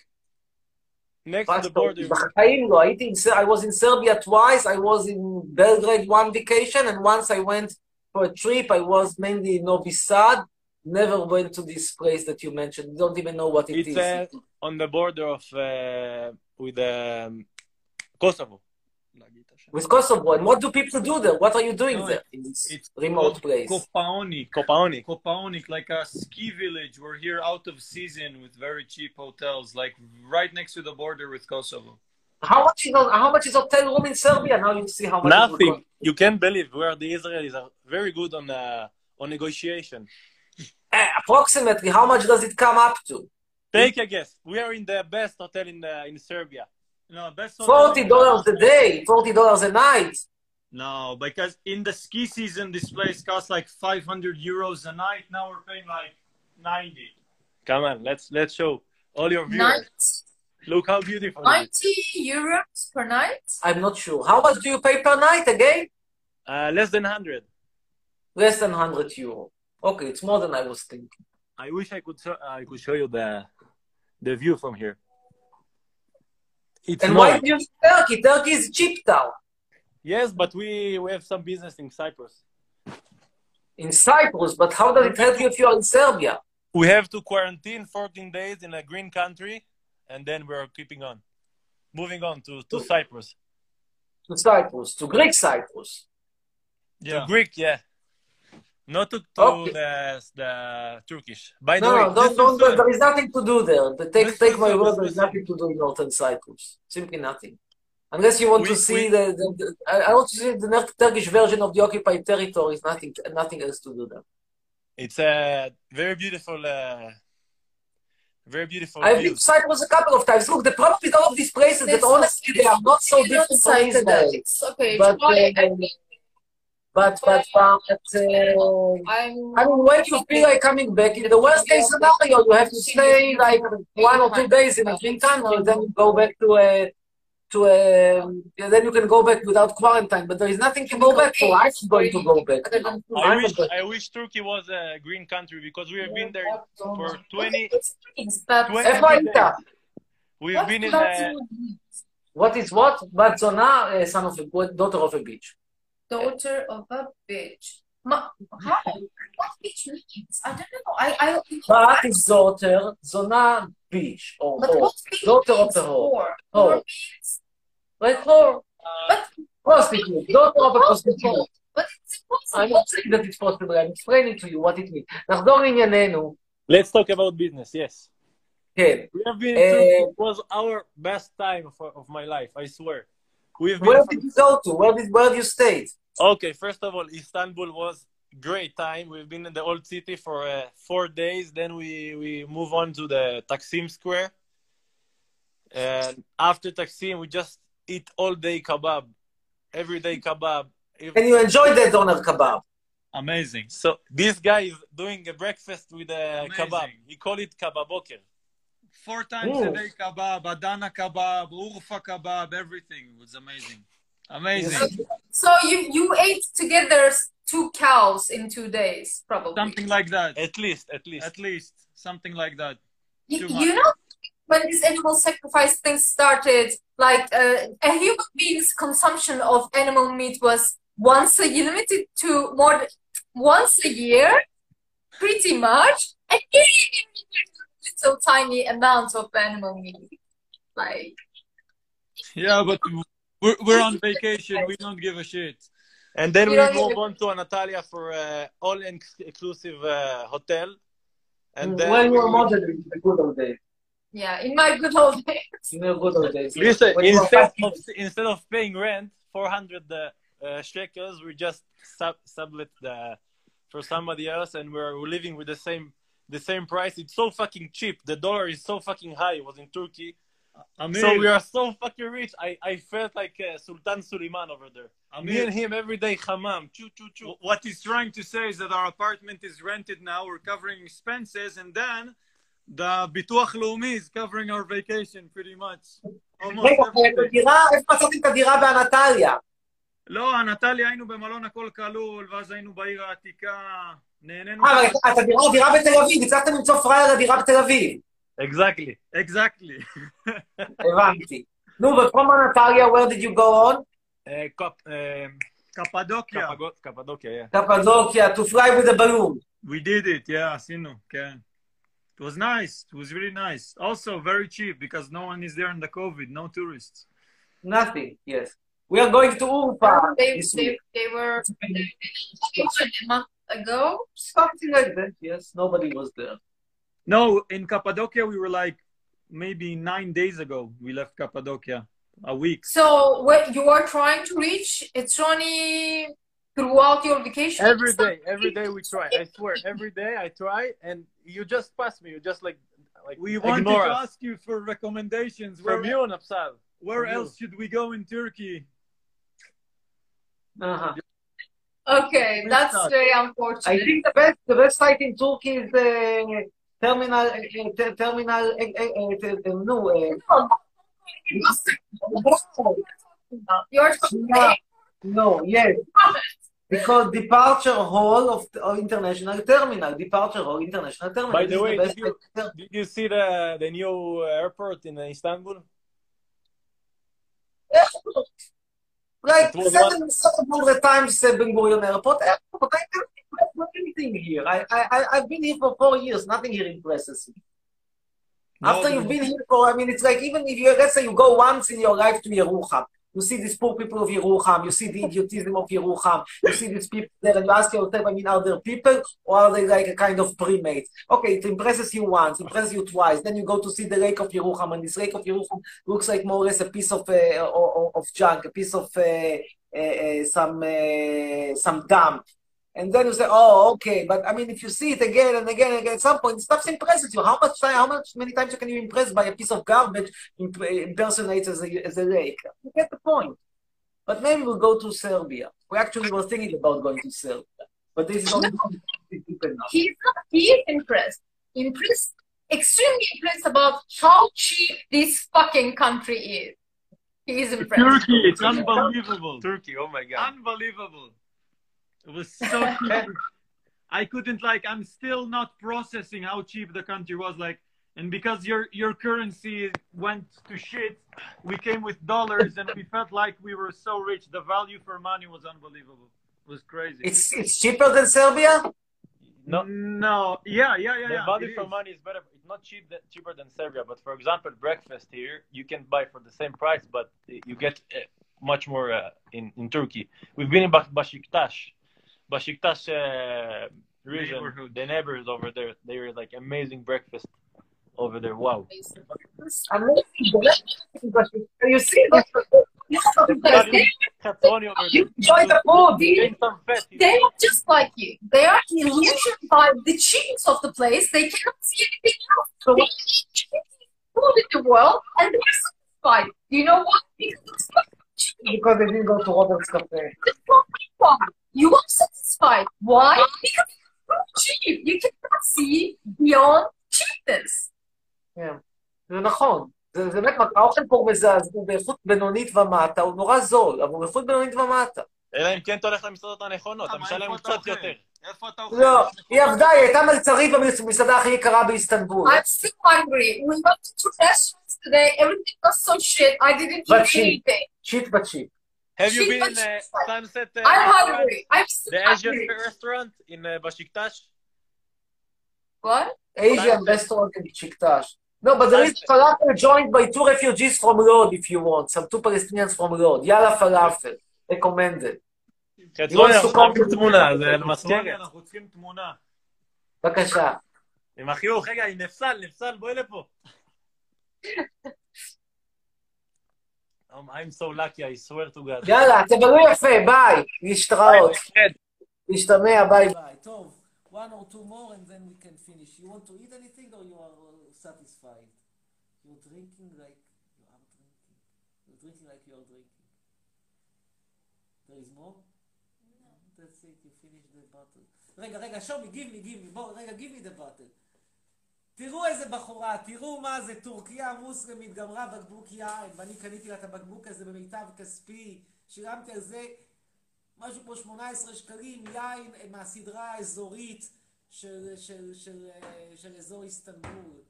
Speaker 14: Next to the border.
Speaker 5: I, think, I was in Serbia twice. I was in Belgrade one vacation, and once I went for a trip. I was mainly in Novi Sad. Never went to this place that you mentioned. Don't even know what it
Speaker 14: it's,
Speaker 5: is.
Speaker 14: Uh, on the border of uh, with um, Kosovo.
Speaker 5: With Kosovo. And what do people do there? What are you doing
Speaker 15: No,
Speaker 5: there in this
Speaker 15: It's
Speaker 5: remote place?
Speaker 15: Kopaonik.
Speaker 14: Kopaonik.
Speaker 15: Kopaonik, like a ski village. We're here out of season with very cheap hotels, like right next to the border with Kosovo.
Speaker 5: How much is how much is hotel room in Serbia? Now you see how much.
Speaker 14: Nothing.
Speaker 5: cost.
Speaker 14: You can't believe where the Israelis are very good on uh, on negotiation.
Speaker 5: Eh, approximately, how much does it come up to?
Speaker 14: Take a guess. We are in the best hotel in uh, in Serbia.
Speaker 15: No, best
Speaker 5: Forty dollars a day, forty dollars a night.
Speaker 15: No, because in the ski season, this place costs like 500 euros a night. Now we're paying like 90.
Speaker 14: Come on, let's let's show all your viewers.
Speaker 6: Night,
Speaker 14: Look how beautiful it is.
Speaker 6: 90 euros per night?
Speaker 5: I'm not sure. How much do you pay per night again?
Speaker 14: Uh, less than hundred.
Speaker 5: Less than hundred euro. Okay, it's more than I was thinking.
Speaker 14: I wish I could show, I could show you the the view from here. It's
Speaker 5: and
Speaker 14: more.
Speaker 5: why do you use Turkey? Turkey is cheap town.
Speaker 14: Yes, but we we have some business in Cyprus.
Speaker 5: In Cyprus, but how does it help you if you are in Serbia?
Speaker 14: We have to quarantine 14 days in a green country, and then we're keeping on, moving on to, to Cyprus.
Speaker 5: To Cyprus, to Greek Cyprus.
Speaker 14: To Greek, yeah. Not to, to
Speaker 5: Okay.
Speaker 14: the, the Turkish. By the
Speaker 5: No,
Speaker 14: way,
Speaker 5: no, don't, don't,
Speaker 14: is, uh,
Speaker 5: there is nothing to do there. The- Take,
Speaker 14: This
Speaker 5: take my word, there is nothing to do in Northern Cyprus. Simply nothing. Unless you want to see
Speaker 14: we-
Speaker 5: the, the, the I I want to see the Turkish version of the occupied territories, nothing, nothing else to do there.
Speaker 14: It's a very beautiful, uh, very beautiful
Speaker 5: I've been to Cyprus a couple of times. Look, the problem with all of these places is
Speaker 6: that
Speaker 5: honestly they are not so different from Israel.
Speaker 6: psychedelics. Okay,
Speaker 5: But,
Speaker 6: try
Speaker 5: uh, but but but uh, I mean, when you feel like coming back, in the worst case scenario, you have to stay like one or two days in a clean tunnel, then you go back to a to a, then you can go back without quarantine. But there is nothing to go back for. I'm going to go back.
Speaker 14: I wish, I wish Turkey was a green country because we have been there for 20, 20 days. We've been in a...
Speaker 5: What is what? Batzona, uh, son of a daughter of a bitch
Speaker 6: daughter of a bitch. Ma- how? What bitch means? I don't know. I, I,
Speaker 5: בת is daughter, זונה bitch, or
Speaker 6: but
Speaker 5: whore.
Speaker 6: what bitch
Speaker 5: daughter of
Speaker 6: means
Speaker 5: a whore.
Speaker 6: whore?
Speaker 5: Whore.
Speaker 6: Whore means,
Speaker 5: Like whore.
Speaker 6: but,
Speaker 5: Prostitute, daughter of a prostitute.
Speaker 6: but it's
Speaker 5: I'm
Speaker 6: impossible.
Speaker 5: not saying that it's possible, I'm explaining to you what it means. נחזור לענייננו.
Speaker 14: let's talk about business, yes.
Speaker 5: כן.
Speaker 14: We have been in
Speaker 5: Uh,
Speaker 14: Turkey. It was our best time of, of my life, I swear. We've been
Speaker 5: Where did you go to? Where did where did you stay?
Speaker 14: Okay, first of all, Istanbul was great time. We've been in the old city for uh, four days. Then we we move on to the Taksim Square, and after Taksim, we just eat all day kebab, every day kebab. If-
Speaker 5: And you enjoyed the doner kebab.
Speaker 14: Amazing. So this guy is doing a breakfast with a
Speaker 15: Amazing.
Speaker 14: kebab. He call it kebaboker.
Speaker 15: Four times
Speaker 5: Ooh.
Speaker 15: a day kebab, Adana kebab, Urfa kebab, everything It was amazing. Amazing.
Speaker 6: So you, you ate together two cows in two days, probably.
Speaker 15: Something like that.
Speaker 14: At least, at least.
Speaker 15: At least. Something like that.
Speaker 6: You, you know, when this animal sacrifice thing started, like uh, a human being's consumption of animal meat was once a year, limited to more than once a year, pretty much, and eating little tiny amount of animal meat. Like,
Speaker 15: Yeah, but we're, we're on vacation. We don't give a shit.
Speaker 14: And then
Speaker 6: You
Speaker 14: we
Speaker 6: don't
Speaker 14: move
Speaker 6: even-
Speaker 14: on to Anatolia for uh, all inclusive uh, hotel. And then
Speaker 5: when
Speaker 14: we-
Speaker 5: were modeling in the good old days.
Speaker 6: yeah, in my good old days.
Speaker 5: In the good old days.
Speaker 14: Listen,
Speaker 5: When
Speaker 14: instead of instead of paying rent, four hundred uh, uh, shekels, we just sub sublet the for somebody else, and we're living with the same the same price. It's so fucking cheap. The dollar is so fucking high. It was in Turkey,
Speaker 15: Amir,
Speaker 14: so we are so fucking rich. I, I felt like uh, Sultan Suleiman over there. Me
Speaker 15: Amir,
Speaker 14: and him every day, hammam, choo choo choo.
Speaker 15: what he's trying to say is that our apartment is rented now. We're covering expenses, and then the Bituach Leumi is covering our vacation pretty much. Almost
Speaker 5: רגע,
Speaker 15: every day.
Speaker 5: הדירה, איפה מצאתם את הדירה באנטליה?
Speaker 15: לא, נטליה היינו במלון הכל כלול, ואז היינו בעיר העתיקה, נהנינו.
Speaker 5: אה, אבל את הדירה, דירה בתל אביב, הצלחתם למצוא פראייר לדירה בתל אביב.
Speaker 14: Exactly.
Speaker 15: Exactly.
Speaker 5: הבנתי. נו, ופרום אנטליה, where did you go on?
Speaker 14: Uh, Cap- um,
Speaker 15: קפדוקיה.
Speaker 14: Cappadoc- Cappadocia, yeah.
Speaker 5: קפדוקיה, to fly with a balloon.
Speaker 15: We did it, yeah, עשינו, כן. It was nice. It was really nice. Also very cheap because no one is there in the COVID, no tourists.
Speaker 5: Nothing, yes. We are going to Urfa
Speaker 6: They,
Speaker 5: this
Speaker 6: they,
Speaker 5: week.
Speaker 6: they were a month ago.
Speaker 5: Something like that, yes. Nobody was there.
Speaker 15: No, in Cappadocia we were like maybe nine days ago. We left Cappadocia. A week.
Speaker 6: So what you are trying to reach, it's only throughout your vacation.
Speaker 14: Every day, every day we try. I swear, every day I try, and you just pass me. You just like, like
Speaker 15: We wanted
Speaker 14: ignore
Speaker 15: to
Speaker 14: us.
Speaker 15: ask you for recommendations.
Speaker 14: From
Speaker 15: Where,
Speaker 14: you, Napsal.
Speaker 15: where
Speaker 14: from you.
Speaker 15: else should we go in Turkey?
Speaker 5: Uh-huh.
Speaker 6: Okay, that's
Speaker 5: not.
Speaker 6: very unfortunate.
Speaker 5: I think the best, the best site in Turkey is uh, terminal, uh, ter- terminal, uh, uh, uh, uh, no, uh,
Speaker 6: You're
Speaker 5: no, no, yes. Because departure hall of of international terminal, departure hall international terminal.
Speaker 14: By the
Speaker 5: is
Speaker 14: way,
Speaker 5: best
Speaker 14: did you, did you see the the new airport in Istanbul?
Speaker 5: Like seven, seven hundred times uh, Ben Gurion Airport. Airport. I can't impress anything here. I, I, I- I've been here for four years. Nothing here impresses me.
Speaker 15: No,
Speaker 5: After you've been here for, I mean, it's like even if you, let's say you go once in your life to Yerucham, You see these poor people of Yerucham, you see the idiotism of Yerucham, you see these people there, and you ask yourself, I mean, are there people or are they like a kind of primates? Okay, it impresses you once, impresses you twice, then you go to see the lake of Yerucham, and this lake of Yerucham looks like more or less a piece of uh, of, junk, a piece of uh, uh, uh, some uh, some dam. And then you say, oh, okay, but I mean, if you see it again and again and again, at some point, stuff impresses you. How much time, how much many times you can you impress by a piece of garbage imp- impersonates as a, as a lake? You get the point. But maybe we'll go to Serbia. We actually were thinking about going to Serbia, but this is only people now.
Speaker 6: He's not, he is impressed. Impressed, extremely impressed about how cheap this fucking country is. He is impressed.
Speaker 15: Turkey, it's unbelievable.
Speaker 14: Turkey, oh my god.
Speaker 15: Unbelievable. It was so cheap. I couldn't like. I'm still not processing how cheap the country was. Like, and because your your currency went to shit, we came with dollars, and we felt like we were so rich. The value for money was unbelievable. It was crazy.
Speaker 5: It's it's cheaper than Serbia.
Speaker 14: No,
Speaker 15: no, yeah, yeah, yeah.
Speaker 14: the
Speaker 15: yeah,
Speaker 14: value
Speaker 15: it
Speaker 14: for
Speaker 15: is.
Speaker 14: money is better. It's not cheap that, cheaper than Serbia, but for example, breakfast here you can buy for the same price, but you get uh, much more uh, in in Turkey. We've been in Bas- Besiktas, Besiktas uh, region.
Speaker 15: Neighborhood.
Speaker 14: The neighbors over there, they were like amazing breakfast over there. Wow.
Speaker 5: Amazing. You see,
Speaker 14: Cazzoni over
Speaker 6: You enjoy the food.
Speaker 14: Gain some.
Speaker 6: They are just like you. They are illusioned by the cheapness of the place. They cannot see anything else. So they eat cheapest food in the world and they're satisfied. You know what? Because it's not cheap.
Speaker 5: Because they didn't go to Robert's Cafe.
Speaker 6: You are satisfied. Why? Because it's cheap. You cannot see beyond cheapness.
Speaker 5: כן, זה נכון. זה באמת, האוכל פה מזעזע, הוא באיכות בינונית ומטה, הוא נורא זול, אבל הוא באיכות בינונית ומטה.
Speaker 14: אלא אם כן אתה הולך למסעדות הנכונות, אתה משלם קצת? יותר.
Speaker 15: איפה אתה אוכל?
Speaker 5: לא, היא עבדה, היא הייתה מלצרית במסעדה הכי יקרה באיסטנבול.
Speaker 6: I'm still hungry. We went to two restaurants today. Everything was so shit. I didn't eat
Speaker 5: cheap.
Speaker 6: anything.
Speaker 5: שיט בצ'יפ.
Speaker 14: Have you
Speaker 6: Cheap
Speaker 14: been
Speaker 6: but
Speaker 14: in uh,
Speaker 6: cheap.
Speaker 14: Sunset uh,
Speaker 6: I'm
Speaker 14: restaurant?
Speaker 6: hungry. I'm still
Speaker 14: The Asian
Speaker 6: hungry.
Speaker 14: restaurant in uh, Besiktas?
Speaker 6: What?
Speaker 5: Asian restaurant in Chiktash. No, but there is falafel joined by two refugees from Lod, if you want. Some two Palestinians from Lod. Yalla falafel. Recommended.
Speaker 14: חצרוני,
Speaker 5: You want
Speaker 14: אנחנו
Speaker 5: to
Speaker 14: צריכים תמונה, זה
Speaker 15: חצרוני,
Speaker 14: מזכרת.
Speaker 15: אנחנו צריכים תמונה.
Speaker 5: בבקשה.
Speaker 14: עם החיוך, רגע, היא נפסל, נפסל, בואי לפה. Um, I'm so lucky, I swear to God.
Speaker 5: יאללה, תבלו יפה, ביי. להתראות.
Speaker 14: כן.
Speaker 5: להשתמע, ביי ביי.
Speaker 1: טוב, one or two more and then we can finish. You want to eat anything or you are uh, satisfied? You're drinking like you are drinking. You're drinking like you are drinking. There is more? No. That's it, you finished the bottle. רגע, רגע, show me, give me, give me, בוא, רגע, give me the bottle. תראו איזה בחורה, תראו מה זה, טורקיה מוסלמית, גמרה בקבוק יין, ואני קניתי לה את הבקבוק הזה במיטב כספי, שילמתי על זה משהו כמו 18 שקלים, יין אה, מהסדרה האזורית של, של, של, אה, של אזור איסטנבול.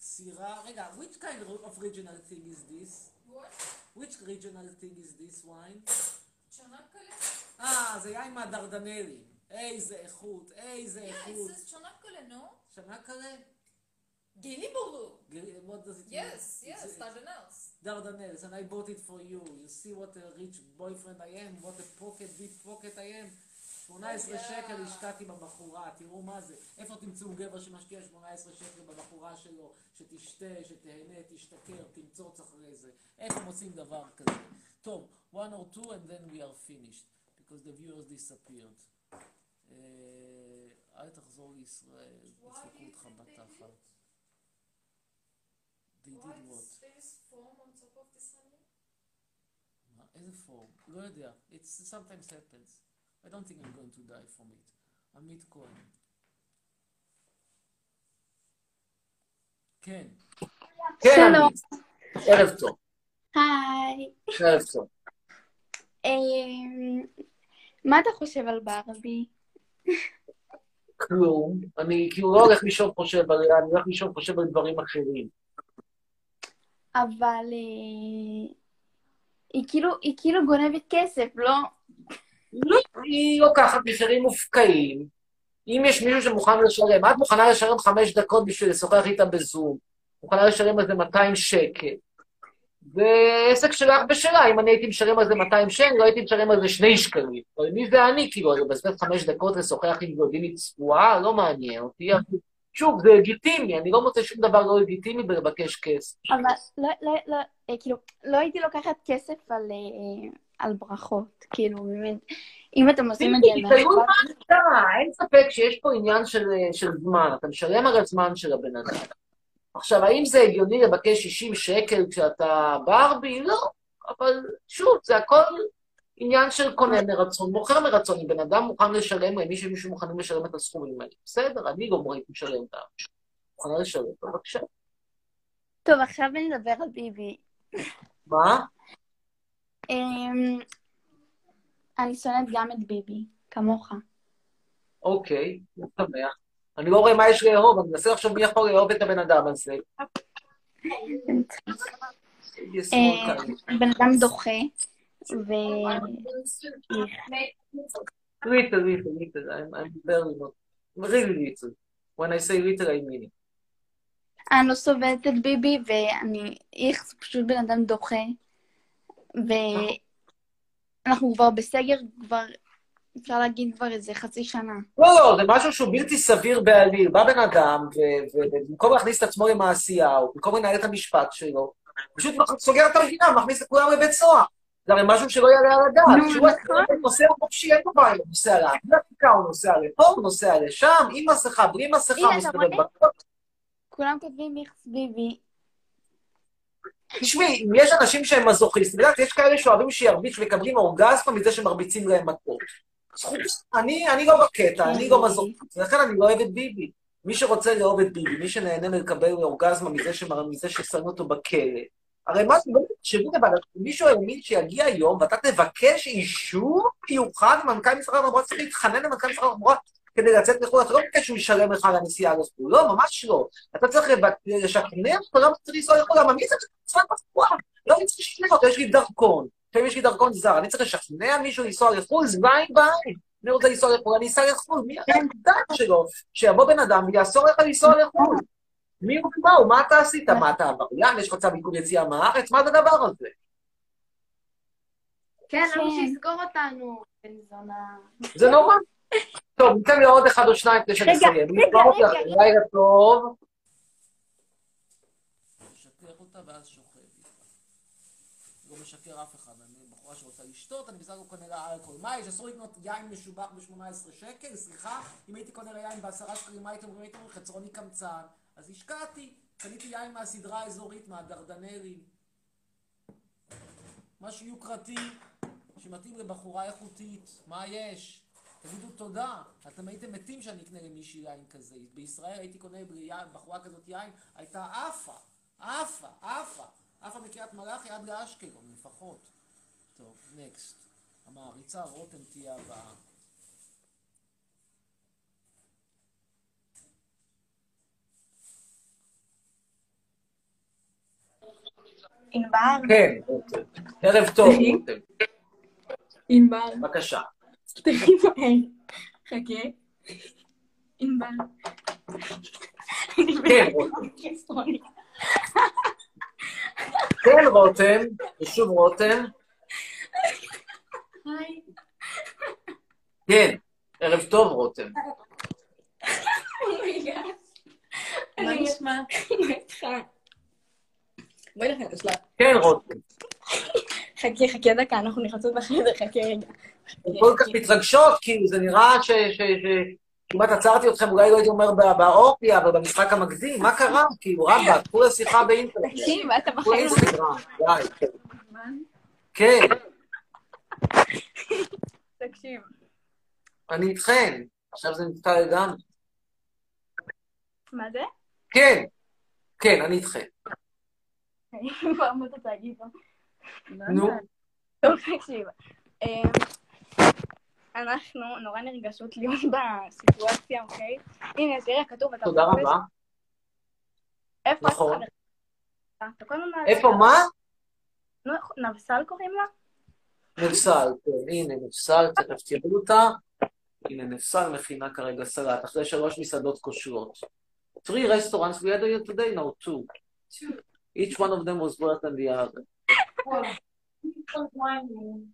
Speaker 1: סירה, רגע, which kind of regional thing is this? which regional thing is this wine? אה, זה יין מהדרדנלים. איזה איכות, איזה איכות.
Speaker 2: Çanakkale, no?
Speaker 1: שנקלה?
Speaker 2: Gelibolu.
Speaker 1: Gel- What does it mean?
Speaker 2: Yes, yes,
Speaker 1: It's-
Speaker 2: Dardanelles.
Speaker 1: Dardanelles, and I bought it for you. You see what a rich boyfriend I am, what a pocket, deep pocket I am. 18
Speaker 2: Yeah.
Speaker 1: שקל השקעתי בבחורה, תראו מה זה. איפה תמצאו גבר שמשקיע 18 שקל בבחורה שלו, שתשתה, שתהנה, תשתכר, תמצוץ אחרי זה. איפה מוצאים דבר כזה? טוב, one or two and then we are finished, because the viewers disappeared. אה, אל תחזור לישראל, ידפקו אותך בתחת. They did what? מה? איזה פורם? לא יודע. It sometimes happens. I don't think I'm going to die from it. עמית כהן. כן.
Speaker 5: כן,
Speaker 9: שלום.
Speaker 5: ערב טוב.
Speaker 9: היי.
Speaker 5: ערב טוב.
Speaker 9: אמ, מה אתה חושב על ברבי?
Speaker 5: כלום. אני כאילו לא הולך לישון חושב. אני הולך לישון חושב על דברים אחרים.
Speaker 9: אבל אה, היא כאילו, היא כאילו גונבת כסף, לא?
Speaker 5: לא, היא לוקחת מחירים מופקעים. אם יש מישהו שמוכן לשלם, את מוכנה לשלם חמש דקות בשביל לשוחח איתה בזום, מוכנה לשלם על זה 200 שקל, זה עסק שלך ושלה, אם אני הייתי משלם על זה 200 שקל, לא הייתי משלם על זה 2 שקלים. אבל מי זה אני, כאילו, לבזבז חמש דקות לשוחח עם גולדינית צבועה? לא מעניין אותי. שוב, זה לגיטימי, אני לא מוצא שום דבר לא לגיטימי בלבקש כסף.
Speaker 9: אבל לא, לא, לא, אה, כאילו, לא הייתי לוקחת כסף על, אה, על ברכות, כאילו, באמת. אם אתם עושים את זה ברכות...
Speaker 5: מה אתה, אין ספק שיש פה עניין של, של זמן, אתה משלם על הזמן של הבן אדם. עכשיו, האם זה הגיוני לבקש 60 שקל כשאתה ברבי? לא, אבל שוב, זה הכל עניין של קונה מרצון, מוכר מרצון. אם בן אדם מוכן לשלם, למי שמישהו מוכנים לשלם את הסכומים האלה, בסדר, אני לא הייתי משלם אותם. מוכנה לשלם, בבקשה.
Speaker 9: טוב, עכשיו נדבר על ביבי.
Speaker 5: מה?
Speaker 9: אמ, אני שונאת גם את ביבי, כמוך.
Speaker 5: אוקיי, אני שמח. אני לא רואה מה יש לאהוב, אני מנסה לחשוב מי יכול לאהוב את הבן אדם הזה.
Speaker 9: אה. בן אדם דוחה, ו...
Speaker 5: Little, little, little. I'm, I'm very not, really little. When I say little, I mean it.
Speaker 9: אני לא סובלת את ביבי, ואני... איך זה פשוט בן אדם דוחה. ואנחנו כבר בסגר כבר, אפשר להגיד כבר איזה חצי שנה.
Speaker 5: לא, לא, זה משהו שהוא בלתי סביר בעליל. בא בן אדם, ובמקום להכניס את עצמו למעשייה, או במקום לנהל את המשפט שלו, פשוט סוגר את המדינה, מכניס את כולם לבית סוהר. זה הרי משהו שלא יעלה על הדעת.
Speaker 9: נו, נכון.
Speaker 5: נוסע חופשי, אין לו בעיה, הוא נוסע לאפריקה, הוא נוסע לפה, הוא נוסע לשם, עם מסכה, בלי מסכה, מסתובב? בכל.
Speaker 9: כולם כותבים איכס ביבי.
Speaker 5: תשמעי, אם יש אנשים שהם מזוכיסטים, את יודעת, יש כאלה שאוהבים שירביץ ומקבלים אורגזמה מזה שמרביצים להם מכות. אני, אני לא בקטע, אני לא מזוכיסט, ולכן אני לא אוהב את ביבי. מי שרוצה לאהוב את ביבי, מי שנהנה מלקבל אורגזמה מזה. מזה ששמו אותו בכלא, הרי מה זה, באמת, תחשבו לבד, מישהו האמין שיגיע יום ואתה תבקש אישור מיוחד ממנכ"ל משרד התחבורה, צריך להתחנן למנכ"ל משרד התחבורה כדי לצאת לחו"ל, אתה לא מבקש שהוא ישלם לך על הנסיעה לחו"ל, לא, ממש לא. אתה צריך לשכנע אותו, למה צריך לנסוע לחו"ל, למה מי זה משרד התחבורה? לא, אני צריך לשכנע אותו, יש לי דרכון. לפעמים יש לי דרכון זר, אני צריך לשכנע מישהו לנסוע לחו"ל, זה בעין בעין. אני רוצה לנסוע לחו"ל, אני אסע לחו"ל, מי הדעת שלו? שיבוא בן אדם ויאסור לך לנסוע לחו"ל. מי הוא ומה הוא? מה אתה עשית? מה אתה עבריין? יש לך צו עיכוב יציאה מהארץ? מה זה הדבר הזה?
Speaker 9: כן,
Speaker 10: למה שיסגור אותנו? בן זונה.
Speaker 5: זה נורא. טוב, ניתן לעוד אחד או שניים כדי שנסיים.
Speaker 10: רגע, רגע, רגע.
Speaker 5: לילה טוב.
Speaker 1: משקר אותה ואז שוכב איתה. לא משקר אף אחד, שרוצה לשתות, אני בסך הכל קונה לה אלכוהול. מה יש, אסור לקנות יין משובח ב-18 שקל? סליחה? אם הייתי קונה לה יין בעשרה שקלים, מה הייתם אומרים? הייתם אומרים חצרוני קמצן. אז השקעתי, קניתי יין מהסדרה האזורית, מהדרדנלים. משהו יוקרתי, שמתאים לבחורה איכותית. מה יש? תגידו תודה. אתם הייתם מתים שאני אקנה למישהי יין כזה. בישראל הייתי קונה בחורה כזאת יין, הייתה עפה. עפה, עפה. עפה מקריית מלאכי עד לאשקלון לפחות. טוב, נקסט. המעריצה רותם תהיה הבאה.
Speaker 10: ענבר.
Speaker 5: כן. ערב טוב, רותם.
Speaker 10: ענבר.
Speaker 5: בבקשה.
Speaker 10: חכה. ענבר.
Speaker 5: כן, רותם. כן, רותם. ושוב רותם.
Speaker 10: היי.
Speaker 5: כן, ערב טוב, רותם.
Speaker 10: Oh my God. מה נשמע? בואי נכנס לשלב.
Speaker 5: כן, רותם.
Speaker 10: חכי, חכי דקה, אנחנו נכנסות בחדר, חכי רגע.
Speaker 5: כל כך מתרגשות, כאילו, זה נראה ש... ש- ש- כמעט עצרתי אתכם, אולי לא הייתי אומר ב- באורפיה, אבל במשחק המקדים, מה קרה? כאילו, רבאק, קחו לשיחה באינטרנט.
Speaker 10: תקשיב, אתה
Speaker 5: קחו
Speaker 10: בחיים.
Speaker 5: די. כן,
Speaker 10: תקשיב.
Speaker 5: אני איתכן. עכשיו זה נתקע לגמרי.
Speaker 10: מה זה?
Speaker 5: כן, כן, אני.
Speaker 10: כבר אתה לו?
Speaker 5: נו.
Speaker 10: טוב, תקשיב. אמ, אנחנו נורא נרגשות להיות בסיטואציה, אוקיי? הנה, תראה, כתוב, אתה
Speaker 5: תודה רבה.
Speaker 10: איפה
Speaker 5: נכון. איפה, מה?
Speaker 10: נבסל קוראים לה?
Speaker 5: נפסל, כן, הנה, נפסל, תכף תראו אותה. הנה, נפסל מכינה כרגע סלט, אחרי שלוש מסעדות כושלות. Three restaurants we had here today, no, two. Each one of them was worse than the other.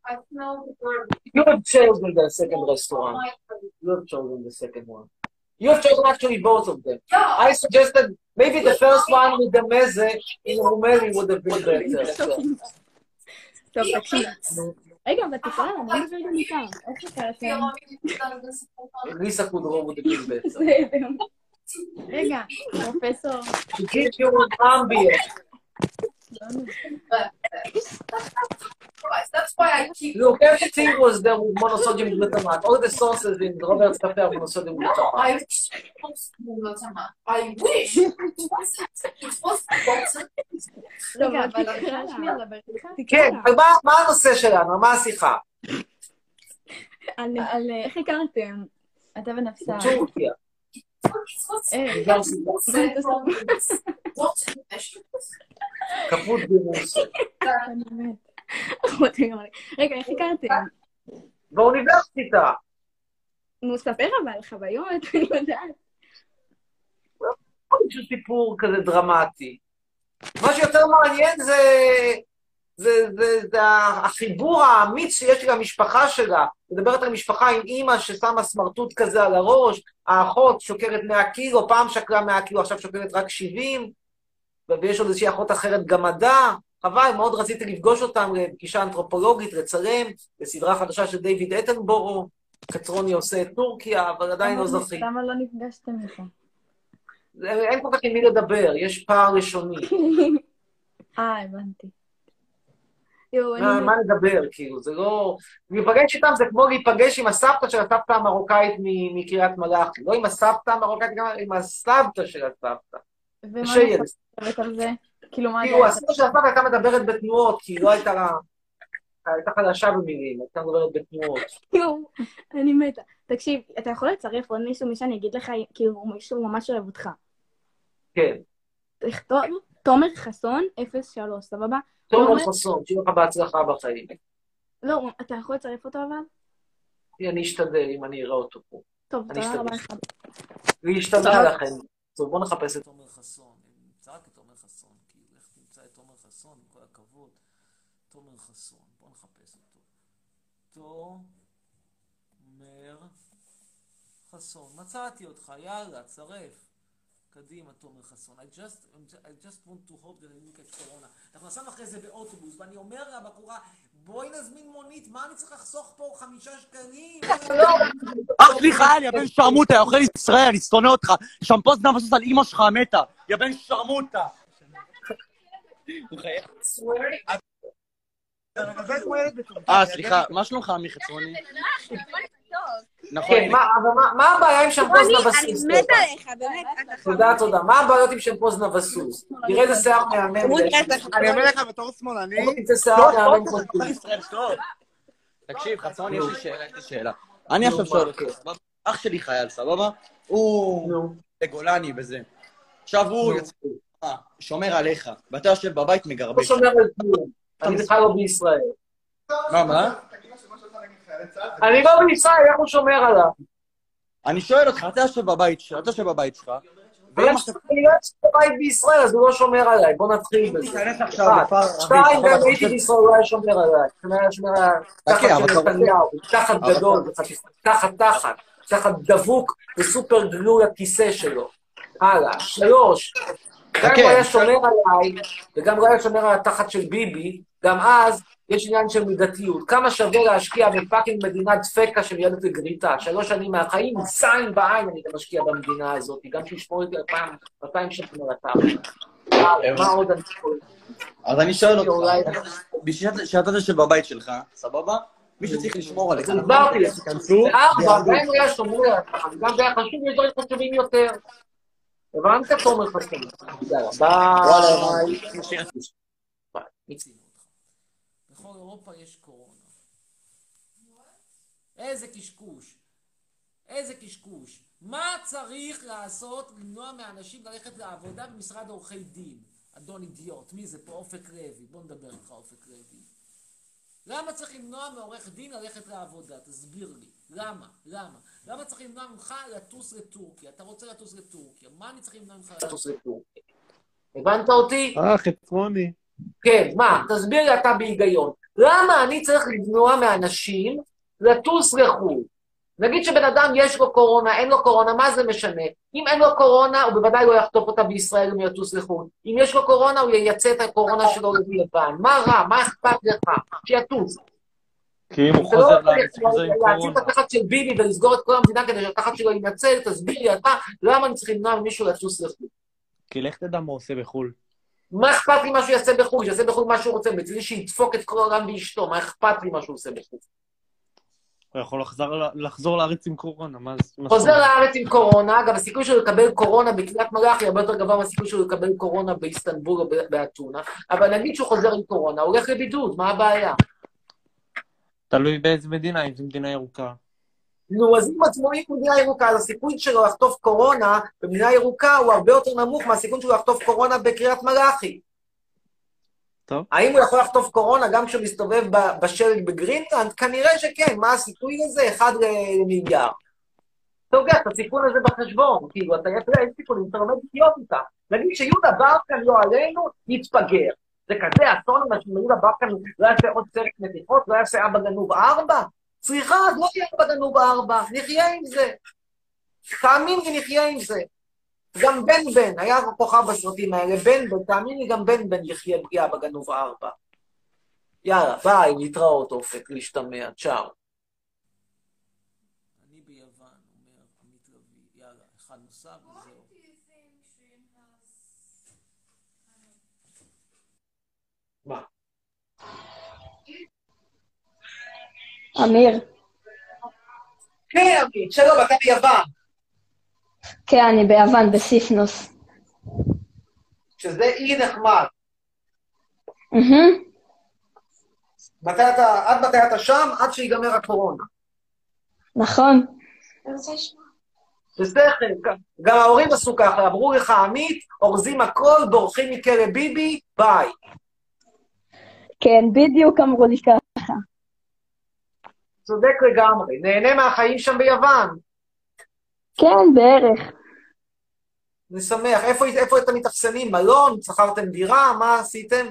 Speaker 6: I smell the bird.
Speaker 5: You have chosen the second restaurant. You have chosen the second one. You have chosen actually both of them. I suggested maybe the first one with the meze in Rumeli would have been better.
Speaker 9: טוב, תקשיב. רגע, אבל תקרא, אני מדבר גם איתם. איך זה קרה שם?
Speaker 5: Lisa Kudrow would have been better.
Speaker 9: בסדר. רגע, פרופסור.
Speaker 5: To give you an
Speaker 6: That's why I keep.
Speaker 5: Look, everything was there with monosodium glutamate. All the sauces in Robert's cafe are monosodium
Speaker 6: No,
Speaker 5: glutamate.
Speaker 6: I I wish it wasn't. It wasn't.
Speaker 9: רגע, אבל תקרא לה.
Speaker 5: כן, אבל מה- הנושא שלנו? מה השיחה?
Speaker 9: על על איך הכרתם? אתה ונפסל.
Speaker 5: טורקיה.
Speaker 9: אה,
Speaker 5: אוניברסיטה. כפות גירוש.
Speaker 9: רגע, איך הכרתם?
Speaker 5: באוניברסיטה.
Speaker 9: נו, ספר אבל, חוויות, אני יודעת.
Speaker 5: איזשהו סיפור כזה דרמטי. מה שיותר מעניין זה, זה, זה, זה החיבור האמיץ שיש לי למשפחה שלה. מדברת על משפחה עם אימא ששמה סמרטוט כזה על הראש, האחות שוקלת 100 קילו, פעם שקלה 100 קילו, עכשיו שוקלת רק 70, ויש עוד איזושהי אחות אחרת גמדה. חבל, מאוד רציתי לפגוש אותם לפגישה אנתרופולוגית, לצלם, לסדרה חדשה של דיוויד אטנבורו, קצרוני עושה את טורקיה, אבל עדיין לא זכיתי.
Speaker 9: למה לא נפגשתם איתו?
Speaker 5: אין כל כך עם מי לדבר, יש פער לשוני.
Speaker 9: אה, הבנתי. אני...
Speaker 5: מה, מה לדבר, כאילו, זה לא... להיפגש איתם זה כמו להיפגש עם הסבתא של הסבתא המרוקאית מקריית מלאכי. לא עם הסבתא המרוקאית, גם עם הסבתא של הסבתא.
Speaker 9: ומה. נכון לדבר על זה? כאילו, מה
Speaker 5: כאילו? הסבתא של הסבתא הייתה מדברת בתנועות, כי היא לא הייתה לה... הייתה חלשה במילים, הייתה מדברת בתנועות.
Speaker 9: יואו, אני מתה. תקשיב, אתה יכול לצרף עוד מישהו, מי שאני אגיד לך, כאילו, מישהו ממש אוהב אותך.
Speaker 5: כן.
Speaker 9: תכתוב, תומר חסון, 03, סבבה?
Speaker 5: תומר חסון, שיהיה לך בהצלחה בחיים.
Speaker 9: לא, אתה יכול לצרף אותו אבל?
Speaker 5: אני אשתדל אם אני אראה אותו פה.
Speaker 9: טוב, תודה רבה. לך.
Speaker 5: להשתדל לכם. טוב, בואו נחפש את תומר חסון. נמצא רק את תומר חסון, כאילו, איך תמצא את תומר חסון, עם כל הכבוד. תומר חסון, בואו נחפש אותו. תומר חסון. מצאתי אותך, יאללה, צרף. קדימה, תומר חסון. I just, I just want to hope that I didn't catch corona. אנחנו נסענו אחרי זה באוטובוס, ואני אומר לבחורה, בואי נזמין מונית, מה אני צריך לחסוך פה חמישה שקלים?
Speaker 12: אה, סליחה, יא בן שרמוטה, יא אוכל ישראל, אני שונא אותך. שמפו זנב בסוס על אמא שלך המתה. יא בן שרמוטה. אה, סליחה, מה שלומך, עמי חצרוני? נכון.
Speaker 5: כן, מה- אבל מה- מה הבעיה עם שמפוז נבסוס?
Speaker 16: אני מתה עליך, באמת.
Speaker 5: תודה, תודה. מה הבעיות עם שמפוז נבסוס? תראה איזה שיער מהמם.
Speaker 12: אני אומר לך, בתור שמאלני...
Speaker 5: איזה שיער מהמם כמו
Speaker 12: ישראל, סטופ. תקשיב, חצרוני, יש לי שאלה, יש לי שאלה. אני עכשיו שואל אותך, סבבה? אח שלי חייל, סבבה? הוא בגולני וזה. עכשיו הוא יוצא, שומר עליך, ואתה יושב בבית
Speaker 5: לא
Speaker 12: מגרבש.
Speaker 5: שומר על כלום. אני בכלל לא בישראל.
Speaker 12: מה, מה?
Speaker 5: אני לא בישראל, איך הוא שומר עליו?
Speaker 12: אני שואל אותך, אתה יושב בבית שלך, אתה יושב בבית שלך,
Speaker 5: אני לא יוצא בבית בישראל, אז הוא לא שומר עליי. בוא נתחיל בזה. שתיים, גם הייתי בישראל, הוא היה שומר עליי. הוא היה שומר על תחת
Speaker 12: חכה, אבל
Speaker 5: של נתניהו, תחת גדול, תחת תחת, תחת דבוק וסופר גלו לכיסא שלו. הלאה. שלוש, גם
Speaker 12: חכה.
Speaker 5: הוא היה שומר עליי, וגם הוא היה שומר על התחת של ביבי, גם אז יש עניין של מידתיות. כמה שווה להשקיע בפאקינג מדינת דפקה שמיועדת לגריטה? שלוש שנים מהחיים, זין בעין אני גם משקיע במדינה הזאת, גם שישמור איתי אלפיים, אלפיים שקל מרתף. מה עוד אני יכול?
Speaker 12: אז אני שואל אותך, שאתה- יושב בבית שלך, סבבה? מישהו צריך לשמור עליך.
Speaker 5: הסברתי
Speaker 12: יעבדו.
Speaker 5: גם אם הוא היה שומר גם זה היה חשוב, יש דברים חשובים יותר. הבנת, תומר חסון? יאללה,
Speaker 12: וואלה,
Speaker 5: ביי. מיצינו אותך. בכל אירופה יש קורונה. איזה קשקוש. איזה קשקוש. מה צריך לעשות למנוע מאנשים ללכת לעבודה במשרד עורכי דין? אדון אידיוט, מי זה פה? אופק לוי. בוא נדבר איתך, אופק לוי. למה צריך למנוע מעורך דין ללכת לעבודה? תסביר לי. למה? למה? למה צריך למנוע ממך לטוס לטורקיה? אתה רוצה לטוס לטורקיה. מה אני צריך למנוע ממך לטוס לטורקיה? הבנת אותי?
Speaker 14: אה, חצרוני.
Speaker 5: כן, מה? תסביר לי אתה בהיגיון. למה אני צריך למנוע מאנשים לטוס לחו"ל? נגיד שבן אדם יש לו קורונה, אין לו קורונה, מה זה משנה? אם אין לו קורונה, הוא בוודאי לא יחטוף אותה בישראל אם יטוס לחו"ל. אם יש לו קורונה, הוא ייצא את הקורונה שלו ליוון. מה רע? מה אכפת לך? שיטוס.
Speaker 14: כי אם הוא
Speaker 5: לא
Speaker 14: חוזר לארץ, הוא חוזר עם
Speaker 5: להציל
Speaker 14: קורונה.
Speaker 5: את התחת של ביבי ולסגור את כל המדינה כדי שהתחת שלו ינצל, תסביר לי אתה, למה אני צריך למנוע ממישהו לטוס לחו"ל?
Speaker 14: כי לך תדע מה הוא עושה בחו"ל.
Speaker 5: מה אכפת לי מה שהוא יעשה בחו"ל? שיעשה בחו"ל מה שהוא רוצה, מצדי שידפוק את כל העולם ואשתו, מה אכפת לי מה שהוא עושה בחו"ל?
Speaker 14: הוא יכול לחזור, לחזור לארץ עם קורונה, מה זה?
Speaker 5: חוזר? לארץ עם קורונה, אגב, הסיכוי שלו לקבל קורונה בקריית מלאכי הרבה יותר גבוה מהסיכוי שלו לקבל קורונה באיסטנבול או באתונה, אבל נגיד שהוא חוזר עם קורונה, הוא הולך לבידוד, מה הבעיה?
Speaker 14: תלוי באיזה מדינה, אם זו מדינה ירוקה.
Speaker 5: נו, אז אם עצמאי במדינה ירוקה, אז הסיכוי שלו לחטוף קורונה במדינה ירוקה הוא הרבה יותר נמוך מהסיכוי שלו לחטוף קורונה בקריית מלאכי.
Speaker 14: טוב.
Speaker 5: האם הוא יכול לחטוף קורונה גם כשהוא מסתובב בשלג בגרינלנד? כנראה שכן, מה הסיכוי לזה? אחד למיליארד. אתה לוקח את הסיכון הזה בחשבון, כאילו, אתה יודע, אין סיכונים, אתה לומד לחיות איתה. נגיד שיהודה ברקן, לא עלינו, יתפגר. זה כזה אסון אם שיהודה ברקן לא יעשה עוד סרט מתיחות, לא יעשה אבא גנוב ארבע? סליחה, אז לא יהיה אבא גנוב ארבע, נחיה עם זה. תאמין לי, נחיה עם זה. גם בן בן, היה כוכב בסרטים האלה, בן בן, תאמין לי, גם בן בן יחיה בלי אבא גנוב ארבע. יאללה, ביי, להתראות אופק, להשתמע, צ'או. אני ביוון, אומר עמית יאללה, אחד נוסף וזהו. מה?
Speaker 17: אמיר,
Speaker 5: כן, עמית, שלום, אתה ביוון.
Speaker 17: כן, אני ביוון, בסיפנוס.
Speaker 5: שזה אי נחמד. מתי אתה, עד מתי אתה שם? עד שיגמר הקורונה.
Speaker 17: נכון.
Speaker 5: בשכל, גם ההורים עשו ככה, אמרו לך, עמית, אורזים הכל, בורחים מכלא ביבי, ביי.
Speaker 17: כן, בדיוק אמרו לי ככה.
Speaker 5: צודק לגמרי. נהנה מהחיים שם ביוון.
Speaker 17: כן, בערך.
Speaker 5: אני שמח. איפה, איפה אתם מתאכסנים? מלון? שכרתם דירה? מה עשיתם?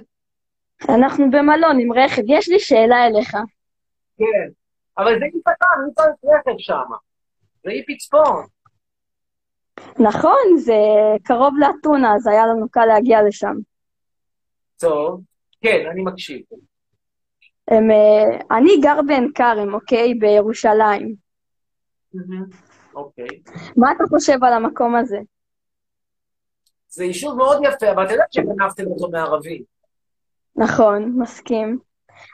Speaker 17: אנחנו במלון עם רכב. יש לי שאלה אליך.
Speaker 5: כן. אבל זה אי קטן, מי צריך רכב שם? זה אי פצפון.
Speaker 17: נכון, זה קרוב לאתונה, אז היה לנו קל להגיע לשם.
Speaker 5: טוב. כן, אני מקשיב.
Speaker 17: הם, אה, אני גר בעין כרם, אוקיי? בירושלים.
Speaker 5: אוקיי.
Speaker 17: מה אתה חושב על המקום הזה?
Speaker 5: זה יישוב מאוד יפה, אבל אתה יודע שגנבתם אותו מערבים.
Speaker 17: נכון, מסכים.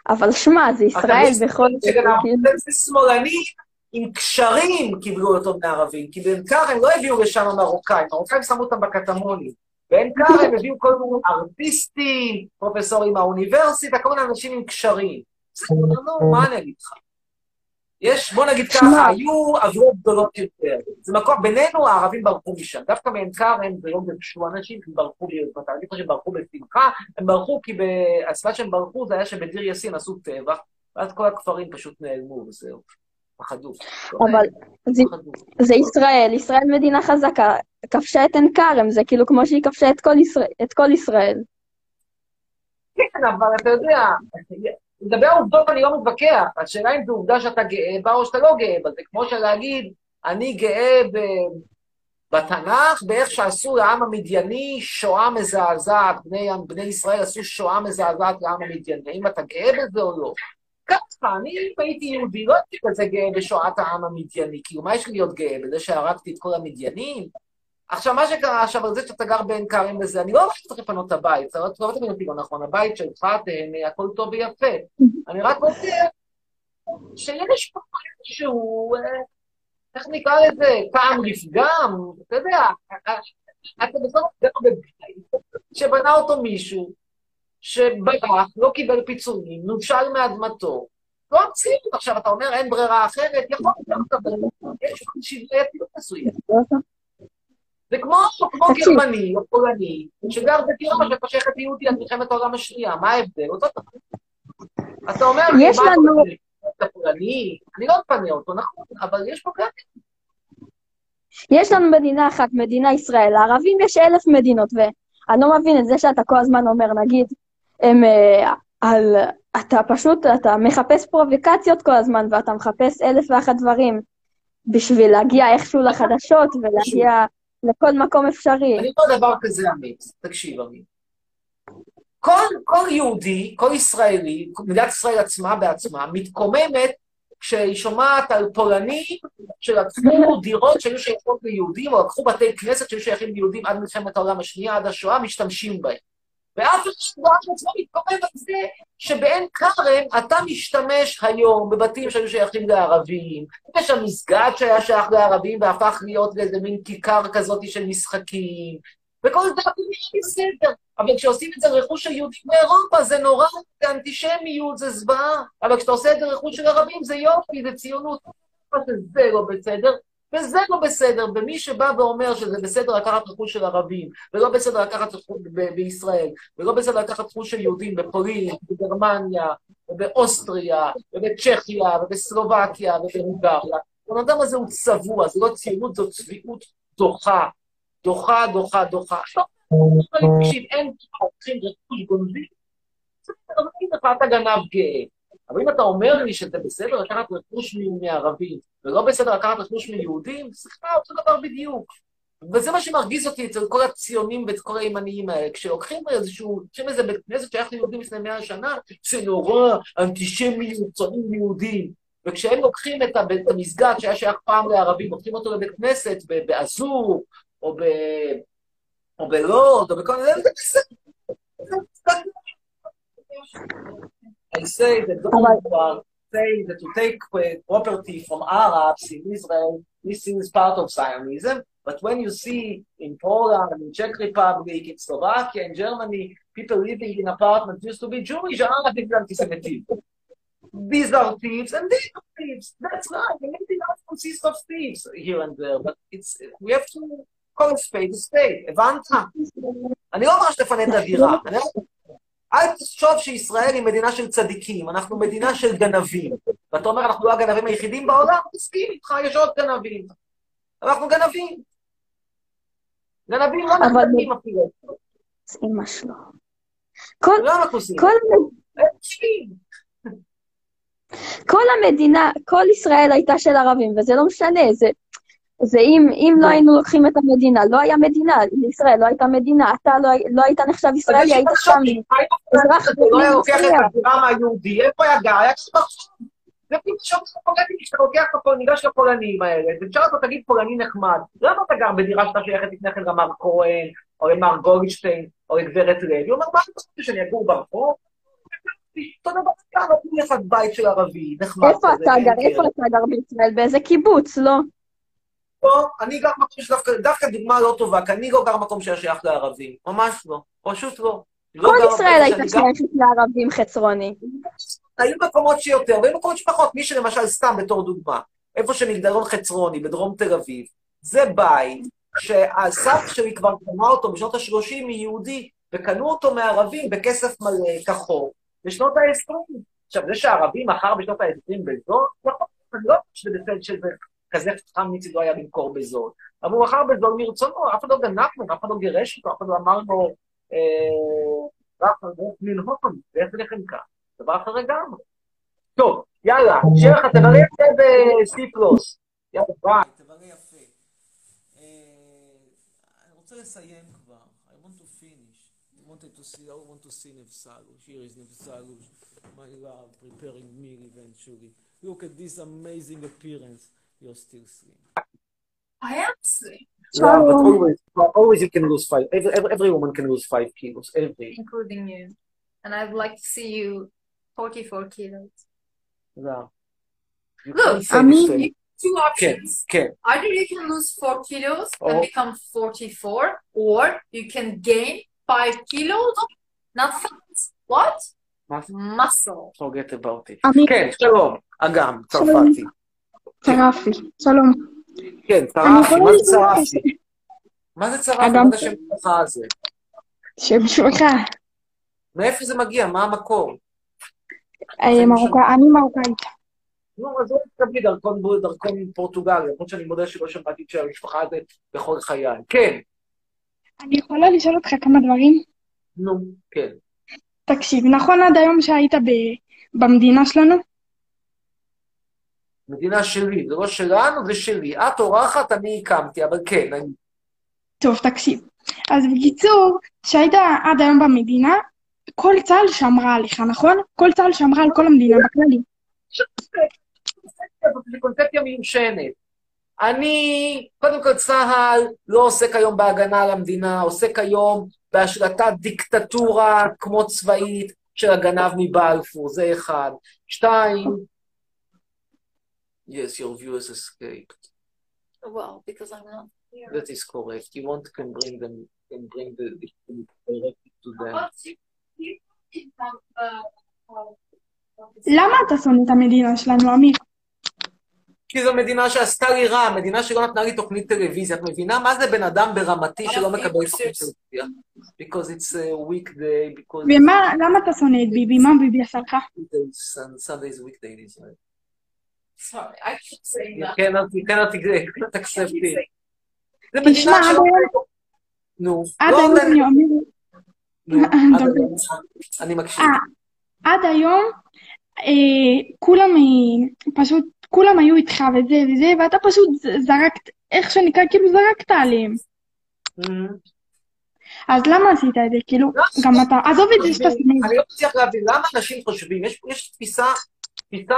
Speaker 17: אבל שמע, זה ישראל בכל זאת.
Speaker 5: שגנבתם זה שמאלנים עם קשרים קיבלו אותו מערבים, כי בעין כרם לא הביאו לשם מרוקאים, מרוקאים שמו אותם בקטמונים. בעין כרם הביאו כל מיני ארטיסטים, פרופסורים מהאוניברסיטה, כל מיני אנשים עם קשרים. בסדר, נו, מה אני אגיד לך? יש, בוא נגיד ככה, היו עבירות גדולות יותר. זה מקום, בינינו הערבים ברחו משם. דווקא מעין כרם זה לא גרשו אנשים, הם ברחו ביוזמת, אני חושב שהם ברחו בשמחה, הם ברחו כי הסיבה שהם ברחו זה היה שבדיר יאסין עשו טבח, ואז כל הכפרים פשוט נעלמו וזהו. פחדו.
Speaker 17: אבל זה ישראל, ישראל מדינה חזקה, כבשה את עין כרם, זה כאילו כמו שהיא כבשה את כל ישראל. את כל ישראל.
Speaker 5: כן, אבל אתה יודע, לגבי העובדות אני לא מתווכח, השאלה אם זו עובדה שאתה גאה בה או שאתה לא גאה בה, זה כמו שלהגיד, אני גאה ב... בתנ"ך, באיך שעשו לעם המדייני שואה מזעזעת, בני, בני ישראל עשו שואה מזעזעת לעם המדייני, האם אתה גאה בזה או לא? ככה, אני הייתי יהודי, לא הייתי כזה גאה בשואת העם המדייני, כאילו, מה יש לי להיות גאה? בזה שהרגתי את כל המדיינים? עכשיו, מה שקרה עכשיו, זה שאתה גר בעין כרם וזה, אני לא אומר שצריך לפנות את הבית, זה לא תמיד אותי לא נכון, הבית שלך, תהנה, הכל טוב ויפה. אני רק רוצה שיש פה איזשהו, איך נקרא לזה, טעם לפגם, אתה יודע, אתה בסוף גר בבית שבנה אותו מישהו שברח, לא קיבל פיצויים, נושל מאדמתו, לא המציאות. עכשיו, אתה אומר, אין ברירה אחרת, יכול להיות, אבל יש שבעייתיות מסוימת. זה כמו, כמו גרמני או פולני, שגר בדירה שפשכת יהודי על מלחמת העולם השנייה, מה ההבדל? אותו דבר. אתה אומר,
Speaker 17: יש לנו...
Speaker 5: אתה פולני, אני לא מפנה אותו, נכון, אבל יש פה גם...
Speaker 17: יש לנו מדינה אחת, מדינה ישראל. לערבים יש אלף מדינות, ואני לא מבין את זה שאתה כל הזמן אומר, נגיד, הם אה, על... אתה פשוט, אתה מחפש פרובוקציות כל הזמן, ואתה מחפש אלף ואחת דברים בשביל להגיע איכשהו לחדשות ולהגיע לכל מקום אפשרי.
Speaker 5: אני אומר דבר כזה, עמית, תקשיב, עמית. כל, כל יהודי, כל ישראלי, מדינת ישראל עצמה בעצמה, מתקוממת כשהיא שומעת על פולנים שלקחו דירות שהיו שייכות ליהודים, או לקחו בתי כנסת שהיו שייכים ליהודים עד מלחמת העולם השנייה, עד השואה, משתמשים בהם. ואף אחד בארץ עצמו מתקומם על זה שבעין כרם אתה משתמש היום בבתים שהיו שייכים לערבים, יש שם מסגד שהיה שייך לערבים והפך להיות לאיזה מין כיכר כזאת של משחקים, וכל זה נראה בסדר. אבל כשעושים את זה לרכוש של יהודים באירופה, זה נורא, זה אנטישמיות, זה זוועה. אבל כשאתה עושה את זה לרכוש של ערבים, זה יופי, זה ציונות. זה לא בסדר, וזה לא בסדר. ומי שבא ואומר שזה בסדר לקחת רכוש של ערבים, ולא בסדר לקחת רכוש ב- בישראל, ולא בסדר לקחת רכוש של יהודים בפולין, בגרמניה, ובאוסטריה, ובצ'כיה, ובסלובקיה, ובהונגריה, הבן אדם הזה הוא צבוע, זה לא ציונות, זו צביעות דוחה. דוחה, דוחה, דוחה. תקשיב, אין רכוש גונבים, בסדר, נגיד לך, אתה גנב גאה. אבל אם אתה אומר לי שזה בסדר לקחת רכוש מערבים, ולא בסדר לקחת רכוש מיהודים, סליחה, אותו דבר בדיוק. וזה מה שמרגיז אותי אצל כל הציונים ואת כל הימניים האלה. כשלוקחים איזשהו, לוקחים איזה בית כנסת שייך ליהודים לפני מאה שנה, זה נורא, אנטישמיות, צונים יהודים. וכשהם לוקחים את המסגד שהיה שייך פעם לערבים, לוקחים אותו לבית כנסת באזור, או ב... או בלוד, או בכל מיני... זה בסדר. I say that those who are saying that to take uh, property from Arabs in Israel, this is part of Zionism. But when you see in Poland, in Czech Republic, in Slovakia, in Germany, people living in apartments used to be Jewish, ah, this is anti-Semitism. These are thieves, and these are thieves. That's right. The Medinas consists of thieves here and there, but it's we have to call a spade a spade. הבנת? אני לא אומר שתפנה את הדירה. אני לא- אל תחשוב שישראל היא מדינה של צדיקים, אנחנו מדינה של גנבים. ואתה אומר, אנחנו לא הגנבים היחידים בעולם? מסכים איתך, יש עוד גנבים. אנחנו גנבים. גנבים לא נחתמים אפילו.
Speaker 17: אמא שלו. כל,
Speaker 5: לא עושים.
Speaker 17: כל, כל המדינה, כל ישראל הייתה של ערבים, וזה לא משנה, זה, זה אם, אם לא היינו לוקחים את המדינה, לא היה מדינה, ישראל לא הייתה מדינה, אתה לא, לא היית נחשב ישראלי, היית שם אזרח
Speaker 5: אתה לא היה לוקח את
Speaker 17: מצוין.
Speaker 5: הדירה מהיהודי, איפה היה גר? היה קצת ברחוב. זה שם פולנים, כשאתה לוקח את ניגש לפולנים האלה, ותשאל אותו, תגיד פולני נחמד, למה אתה גר בדירה שאתה שייכת לפני כן למר כהן, או למר גולדשטיין, או לגברת לוי? הוא אומר, מה אתה רוצה שאני אגור ברחוב? אותו דבר כאן, נותנים לך בית של ערבי, נחמד
Speaker 17: איפה אתה גר?
Speaker 5: קרן.
Speaker 17: איפה אתה גר בישראל? באיזה קיבוץ, לא?
Speaker 5: פה, אני גר במקום שדווקא, דווקא דוגמה לא טובה, כי אני לא גר במקום שהיה שייך לערבים. ממש לא. פשוט לא. לא
Speaker 17: כל ישראל הייתה שייכת לערבים חצרוני.
Speaker 5: היו מקומות שיותר, והיו מקומות שפחות. מי שלמשל, סתם בתור דוגמה, איפה שמגדלון חצרוני, בדרום תל אביב, זה בית שהסבתא שלי כבר קנה אותו בשנות ה-30 מיהודי, וקנו אותו מערבים בכסף מלא, כחוק, בשנות ה-20. עכשיו, זה שהערבי מכר בשנות ה-20 בזול, נכון, אני לא חושב שזה בסדר שזה כזה חכם מצידו היה למכור בזול. אבל הוא מכר בזול מרצונו, אף אחד לא גנב ממנו, אף אחד לא גירש אותו, אף אחד לא אמר לו, אה, רק לנהוג, ואיך לכם כך. דבר אחר לגמרי. טוב, יאללה, שיהיה לך, תבלה יפה בסי פלוס. יאללה, ביי. תבלה יפה. אה, אני רוצה לסיים כבר. I want to finish. I wanted to see, I want to see Nefsalush. Here is Nefsalush, my love, preparing meal eventually. Look at this amazing appearance. You're still slim.
Speaker 6: I am slim,
Speaker 5: Yeah, but always, always you can lose five. Every, every, every woman can lose five kilos. Every.
Speaker 6: including you. And I'd like to see you 44 kilos.
Speaker 5: Yeah. You
Speaker 6: Look,
Speaker 5: can't say
Speaker 6: I
Speaker 5: the
Speaker 6: mean,
Speaker 5: same.
Speaker 6: you- two
Speaker 5: כן,
Speaker 6: options.
Speaker 5: כן.
Speaker 6: Either you can lose 4 kilos and
Speaker 5: Or-
Speaker 6: become 44, or you can gain 5 kilos, not fat. What?
Speaker 5: מה זה?
Speaker 6: Muscle.
Speaker 5: forget about it.
Speaker 9: אני-
Speaker 5: כן, שלום, אגם,
Speaker 9: שלום.
Speaker 5: צרפתי.
Speaker 9: צרפי, שלום.
Speaker 5: כן, צרפי, מה זה צרפי? מה זה צרפי? מה זה שם המשפחה הזה?
Speaker 9: שם שמך.
Speaker 5: מאיפה זה מגיע? מה המקור?
Speaker 9: אה, אני מרוקאית.
Speaker 5: נו, אז לא תקבלי דרכון דרכון פורטוגל, למרות שאני מודה שלא שמעתי את שם המשפחה הזה בכל חיי. כן,
Speaker 9: אני יכולה לשאול אותך כמה דברים?
Speaker 5: נו, כן.
Speaker 18: תקשיב, נכון עד היום שהיית במדינה שלנו?
Speaker 5: מדינה שלי, זה לא שלנו, זה שלי. את אורחת, אני הקמתי, אבל כן, אני...
Speaker 18: טוב, תקשיב. אז בקיצור, שהיית עד היום במדינה, כל צה"ל שמרה עליך, נכון? כל צה"ל שמרה על כל המדינה בכללי.
Speaker 5: זו קונספציה מיושנת. אני, קודם כל צה"ל לא עוסק היום בהגנה על המדינה, עוסק היום בהשלטת דיקטטורה כמו צבאית של הגנב מבלפור, זה אחד. שתיים, yes, your viewers escaped.
Speaker 6: Well, because I'm not here.
Speaker 5: That is correct. You want can bring them, can bring the, the directly to them.
Speaker 18: למה אתה שונא את המדינה שלנו, אמיר?
Speaker 5: כי זו מדינה שעשתה לי רע, מדינה שלא נתנה לי תוכנית טלוויזיה. את מבינה מה זה בן אדם ברמתי שלא מקבל תוכנית טלוויזיה? Because it's a weekday, because...
Speaker 18: ומה, למה אתה שונא את ביבי? מה ביבי עשה לך?
Speaker 5: Sunday is weekday in Israel.
Speaker 6: Sorry, I keep saying that.
Speaker 5: כן, כן, כן. זה
Speaker 18: תשמע, עד. היום,
Speaker 5: נו,
Speaker 18: עד
Speaker 5: לא
Speaker 18: אני.
Speaker 5: אני מקשיב.
Speaker 18: עד היום, אה, כולם אה, פשוט, כולם היו איתך וזה וזה, ואתה פשוט זרקת, איך שנקרא, כאילו זרקת עליהם. אז למה עשית את זה? כאילו, גם אתה, עזוב את זה שאתה.
Speaker 5: אני לא מצליח להבין למה אנשים חושבים, יש, תפיסה, תפיסה,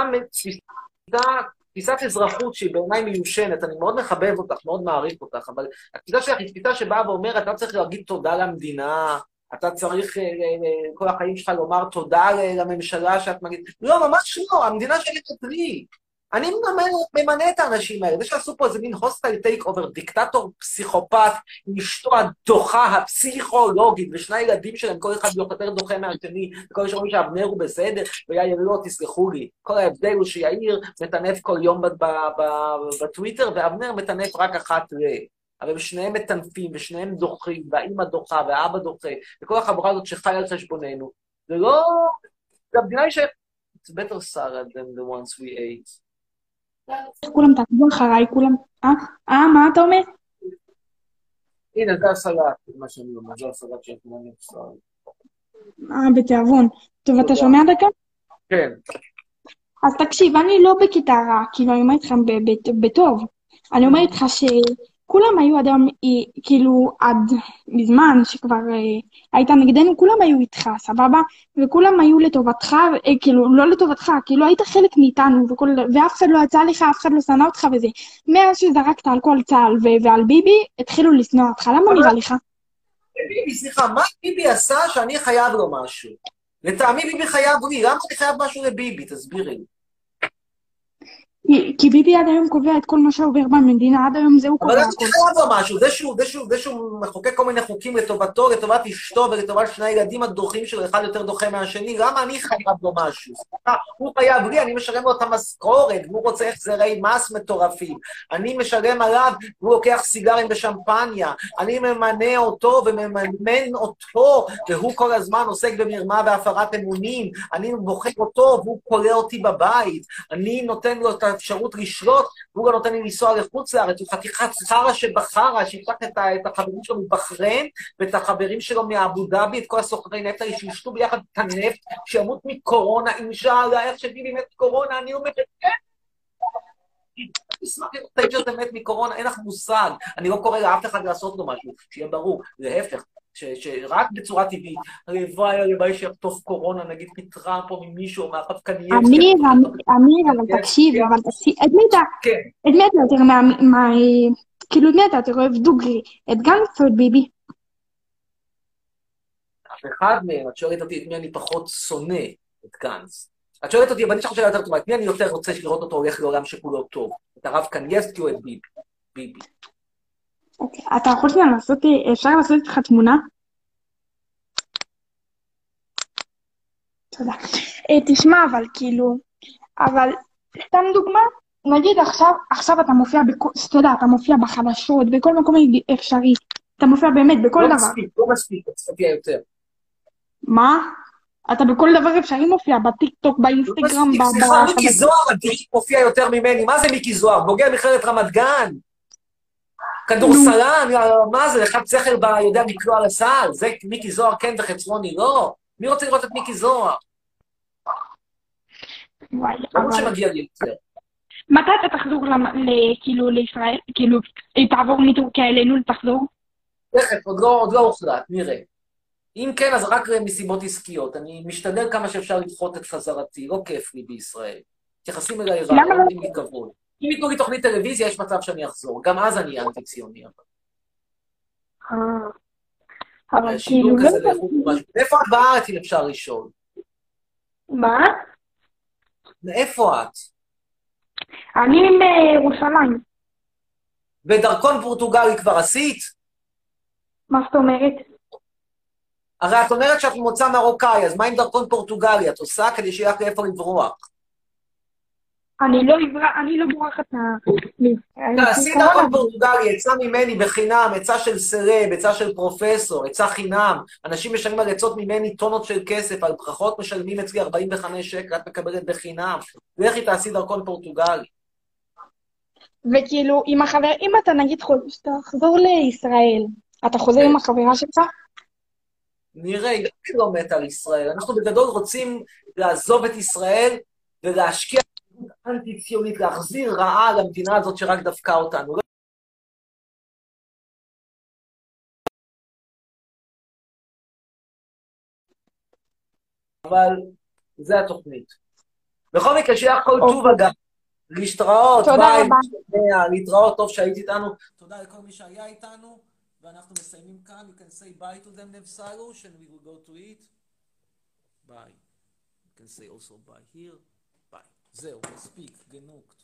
Speaker 5: תפיסת אזרחות שהיא בעיניי מיושנת, אני מאוד מחבב אותך, מאוד מעריך אותך, אבל התפיסה שלך היא תפיסה שבאה ואומרת, אתה צריך להגיד תודה למדינה, אתה צריך אה, אה, אה, כל החיים שלך לומר תודה לממשלה שאת מגיד... לא, ממש לא, המדינה שלי אצלי. אני ממנה, ממנה את האנשים האלה. זה שעשו פה איזה מין hostile takeover, דיקטטור פסיכופת, עם אשתו הדוחה, הפסיכולוגית, ושני הילדים שלהם, כל אחד יותר דוחה מהשני, וכל שאומרים שאבנר הוא בסדר, ויאיר לא, תסלחו לי. כל ההבדל הוא שיאיר מטנף כל יום בטוויטר, ואבנר מטנף רק אחת ל... אבל הם שניהם מטנפים, ושניהם דוחים, והאימא דוחה, והאבא דוחה, וכל החבורה הזאת שחיה על חשבוננו. זה לא... זה המדינה היא ש... It's better Sarah than the ones we ate.
Speaker 18: כולם תעקבו אחריי, כולם... אה? אה, מה אתה אומר?
Speaker 5: הנה, זה הסלט, מה שאני אומר, זה הסלט כולנו ישראל.
Speaker 18: אה, בתיאבון. טוב, אתה. שומע דקה?
Speaker 5: כן.
Speaker 18: אז תקשיב, אני לא בקטע רע, כאילו, אני אומרת לך בטוב. אני אומרת לך שכולם היו עד היום, אה, כאילו, עד מזמן, שכבר אה, היית נגדנו, כולם היו איתך, סבבה? וכולם היו לטובתך, אה, כאילו, לא לטובתך, כאילו, היית חלק מאיתנו, וכל, ואף אחד לא יצא לך, אף אחד לא שנא אותך וזה. מאז שזרקת על כל צה"ל ו- ועל ביבי, התחילו לשנוא אותך, למה נראה לך?
Speaker 5: ביבי, סליחה, מה ביבי עשה שאני חייב לו משהו? לטעמי ביבי חייב לי, למה אני חייב משהו לביבי? תסבירי לי.
Speaker 18: כי- ביבי עד היום קובע את כל מה שעובר במדינה, עד היום זה הוא
Speaker 5: אבל
Speaker 18: קובע הכל.
Speaker 5: אני חייב לו משהו? זה שהוא, זה שהוא, זה שהוא מחוקק כל מיני חוקים לטובתו, לטובת אשתו ולטובת שני הילדים הדוחים שלו, אחד יותר דוחה מהשני, למה אני חייב לו משהו? הוא חייב לי, אני משלם לו את המשכורת, והוא רוצה החזרי מס מטורפים. אני משלם עליו, והוא לוקח סיגרים ושמפניה. אני ממנה אותו ומממן אותו, והוא כל הזמן עוסק במרמה והפרת אמונים. אני בוחר אותו, והוא כולא אותי בבית. אני נותן לו את האפשרות לשלוט, והוא גם נותן לי לנסוע לחוץ לארץ, הוא חתיכת חרא שבחרא, שייקח את, את החברים שלו מבחריין, ואת החברים שלו מאבו דאבי, את כל הסוחרי נפט האלה, שישתו ביחד את הנפט, שימות מקורונה, אינשאללה, איך שביבי מת מקורונה, אני אומרת, כן. אשמח לראות את האיש הזה מת מקורונה, אין לך מושג. אני לא קורא לאף אחד לעשות לו משהו, שיהיה ברור. להפך, ש- שרק בצורה טבעית, הלוואי, הלוואי שיחטוף קורונה, נגיד מטראמפ או ממישהו, מהרב
Speaker 18: אמיר, אמיר, אמיר, אבל תקשיב, אבל תקשיב, את מי אתה,
Speaker 5: כן.
Speaker 18: את מי אתה יותר מה, כאילו, את מי אתה יותר אוהב דוגרי? את גנץ או את ביבי?
Speaker 5: אף אחד מהם, את שואלת אותי את מי אני פחות שונא, את גנץ. את שואלת אותי, אבל אני אשאל שאלה יותר טובה, את מי אני יותר רוצה לראות אותו הולך לעולם שכולו טוב? את הרב קנייבסקי או את ביבי? ביבי.
Speaker 18: אתה יכול שנייה לעשות, אפשר לעשות איתך תמונה? תודה. אה, תשמע, אבל כאילו, אבל סתם דוגמה, נגיד עכשיו, עכשיו אתה מופיע, אתה יודע, אתה מופיע בחדשות, בכל מקום אפשרי, אתה מופיע באמת בכל
Speaker 5: לא
Speaker 18: דבר.
Speaker 5: מספיק, לא מספיק, את תופיע יותר.
Speaker 18: מה? אתה בכל דבר אפשרי מופיע, בטיקטוק, באינסטגרם, ב...
Speaker 5: סליחה, מיקי זוהר מופיע יותר ממני. מה זה מיקי זוהר? בוגר מכללת רמת גן? כדורסלן? מה זה, אחד ב- יודע לקלוע לסל? זה מיקי זוהר כן וחצרוני לא? מי רוצה לראות את מיקי זוהר?
Speaker 18: וואי,
Speaker 5: ברור
Speaker 18: אבל...
Speaker 5: שמגיע לי יותר.
Speaker 18: מתי אתה תחזור כאילו לישראל? כאילו, אם תעבור מטורקיה אלינו, תחזור?
Speaker 5: תכף, עוד לא, עוד לא הוחלט, נראה. אם כן, אז רק מסיבות עסקיות. אני משתדל כמה שאפשר לדחות את חזרתי, לא כיף לי בישראל. מתייחסים אליי רע, לא
Speaker 18: לא?
Speaker 5: נותנים לי כבוד. אם ייתנו לי תוכנית טלוויזיה, יש מצב שאני אחזור. גם אז אני אנטי-ציוני. אבל
Speaker 18: אה, אבל
Speaker 5: שידור
Speaker 18: כאילו, לא.
Speaker 5: מאיפה את בארץ, אם אפשר לשאול?
Speaker 18: מה?
Speaker 5: מאיפה את?
Speaker 18: אני מירושלים.
Speaker 5: ודרכון פורטוגלי כבר עשית?
Speaker 18: מה זאת אומרת?
Speaker 5: הרי את אומרת שאת ממוצא מרוקאי, אז מה עם דרכון פורטוגלי? את עושה כדי שיהיה לך לאיפה לברוח.
Speaker 18: אני לא עברה- אני לא בורחת מה... מישראל.
Speaker 5: תעשי דרכון פורטוגלי, עצה ממני בחינם, עצה של סרב, עצה של פרופסור, עצה חינם. אנשים משלמים על עצות ממני טונות של כסף, על ברכות משלמים אצלי 45 שקל, את מקבלת בחינם. לכי תעשי דרכון פורטוגלי.
Speaker 18: וכאילו, עם החבר... אם אתה נגיד תחזור לישראל, אתה חוזר עם החברה שלך?
Speaker 5: נראה, היא לא מתה על ישראל. אנחנו בגדול רוצים לעזוב את ישראל ולהשקיע אנטי-ציונית, להחזיר רעה למדינה הזאת שרק דפקה אותנו. אבל זה התוכנית. בכל מקרה, שיהיה כל טוב אגב. להשתראות, ביי, להתראות, טוב שהיית איתנו. תודה לכל מי שהיה איתנו, ואנחנו מסיימים כאן. You can say bye to them, Nev Silush, and we will go to eat. Bye. You can say also bye here. זהו, מספיק, גנוקט.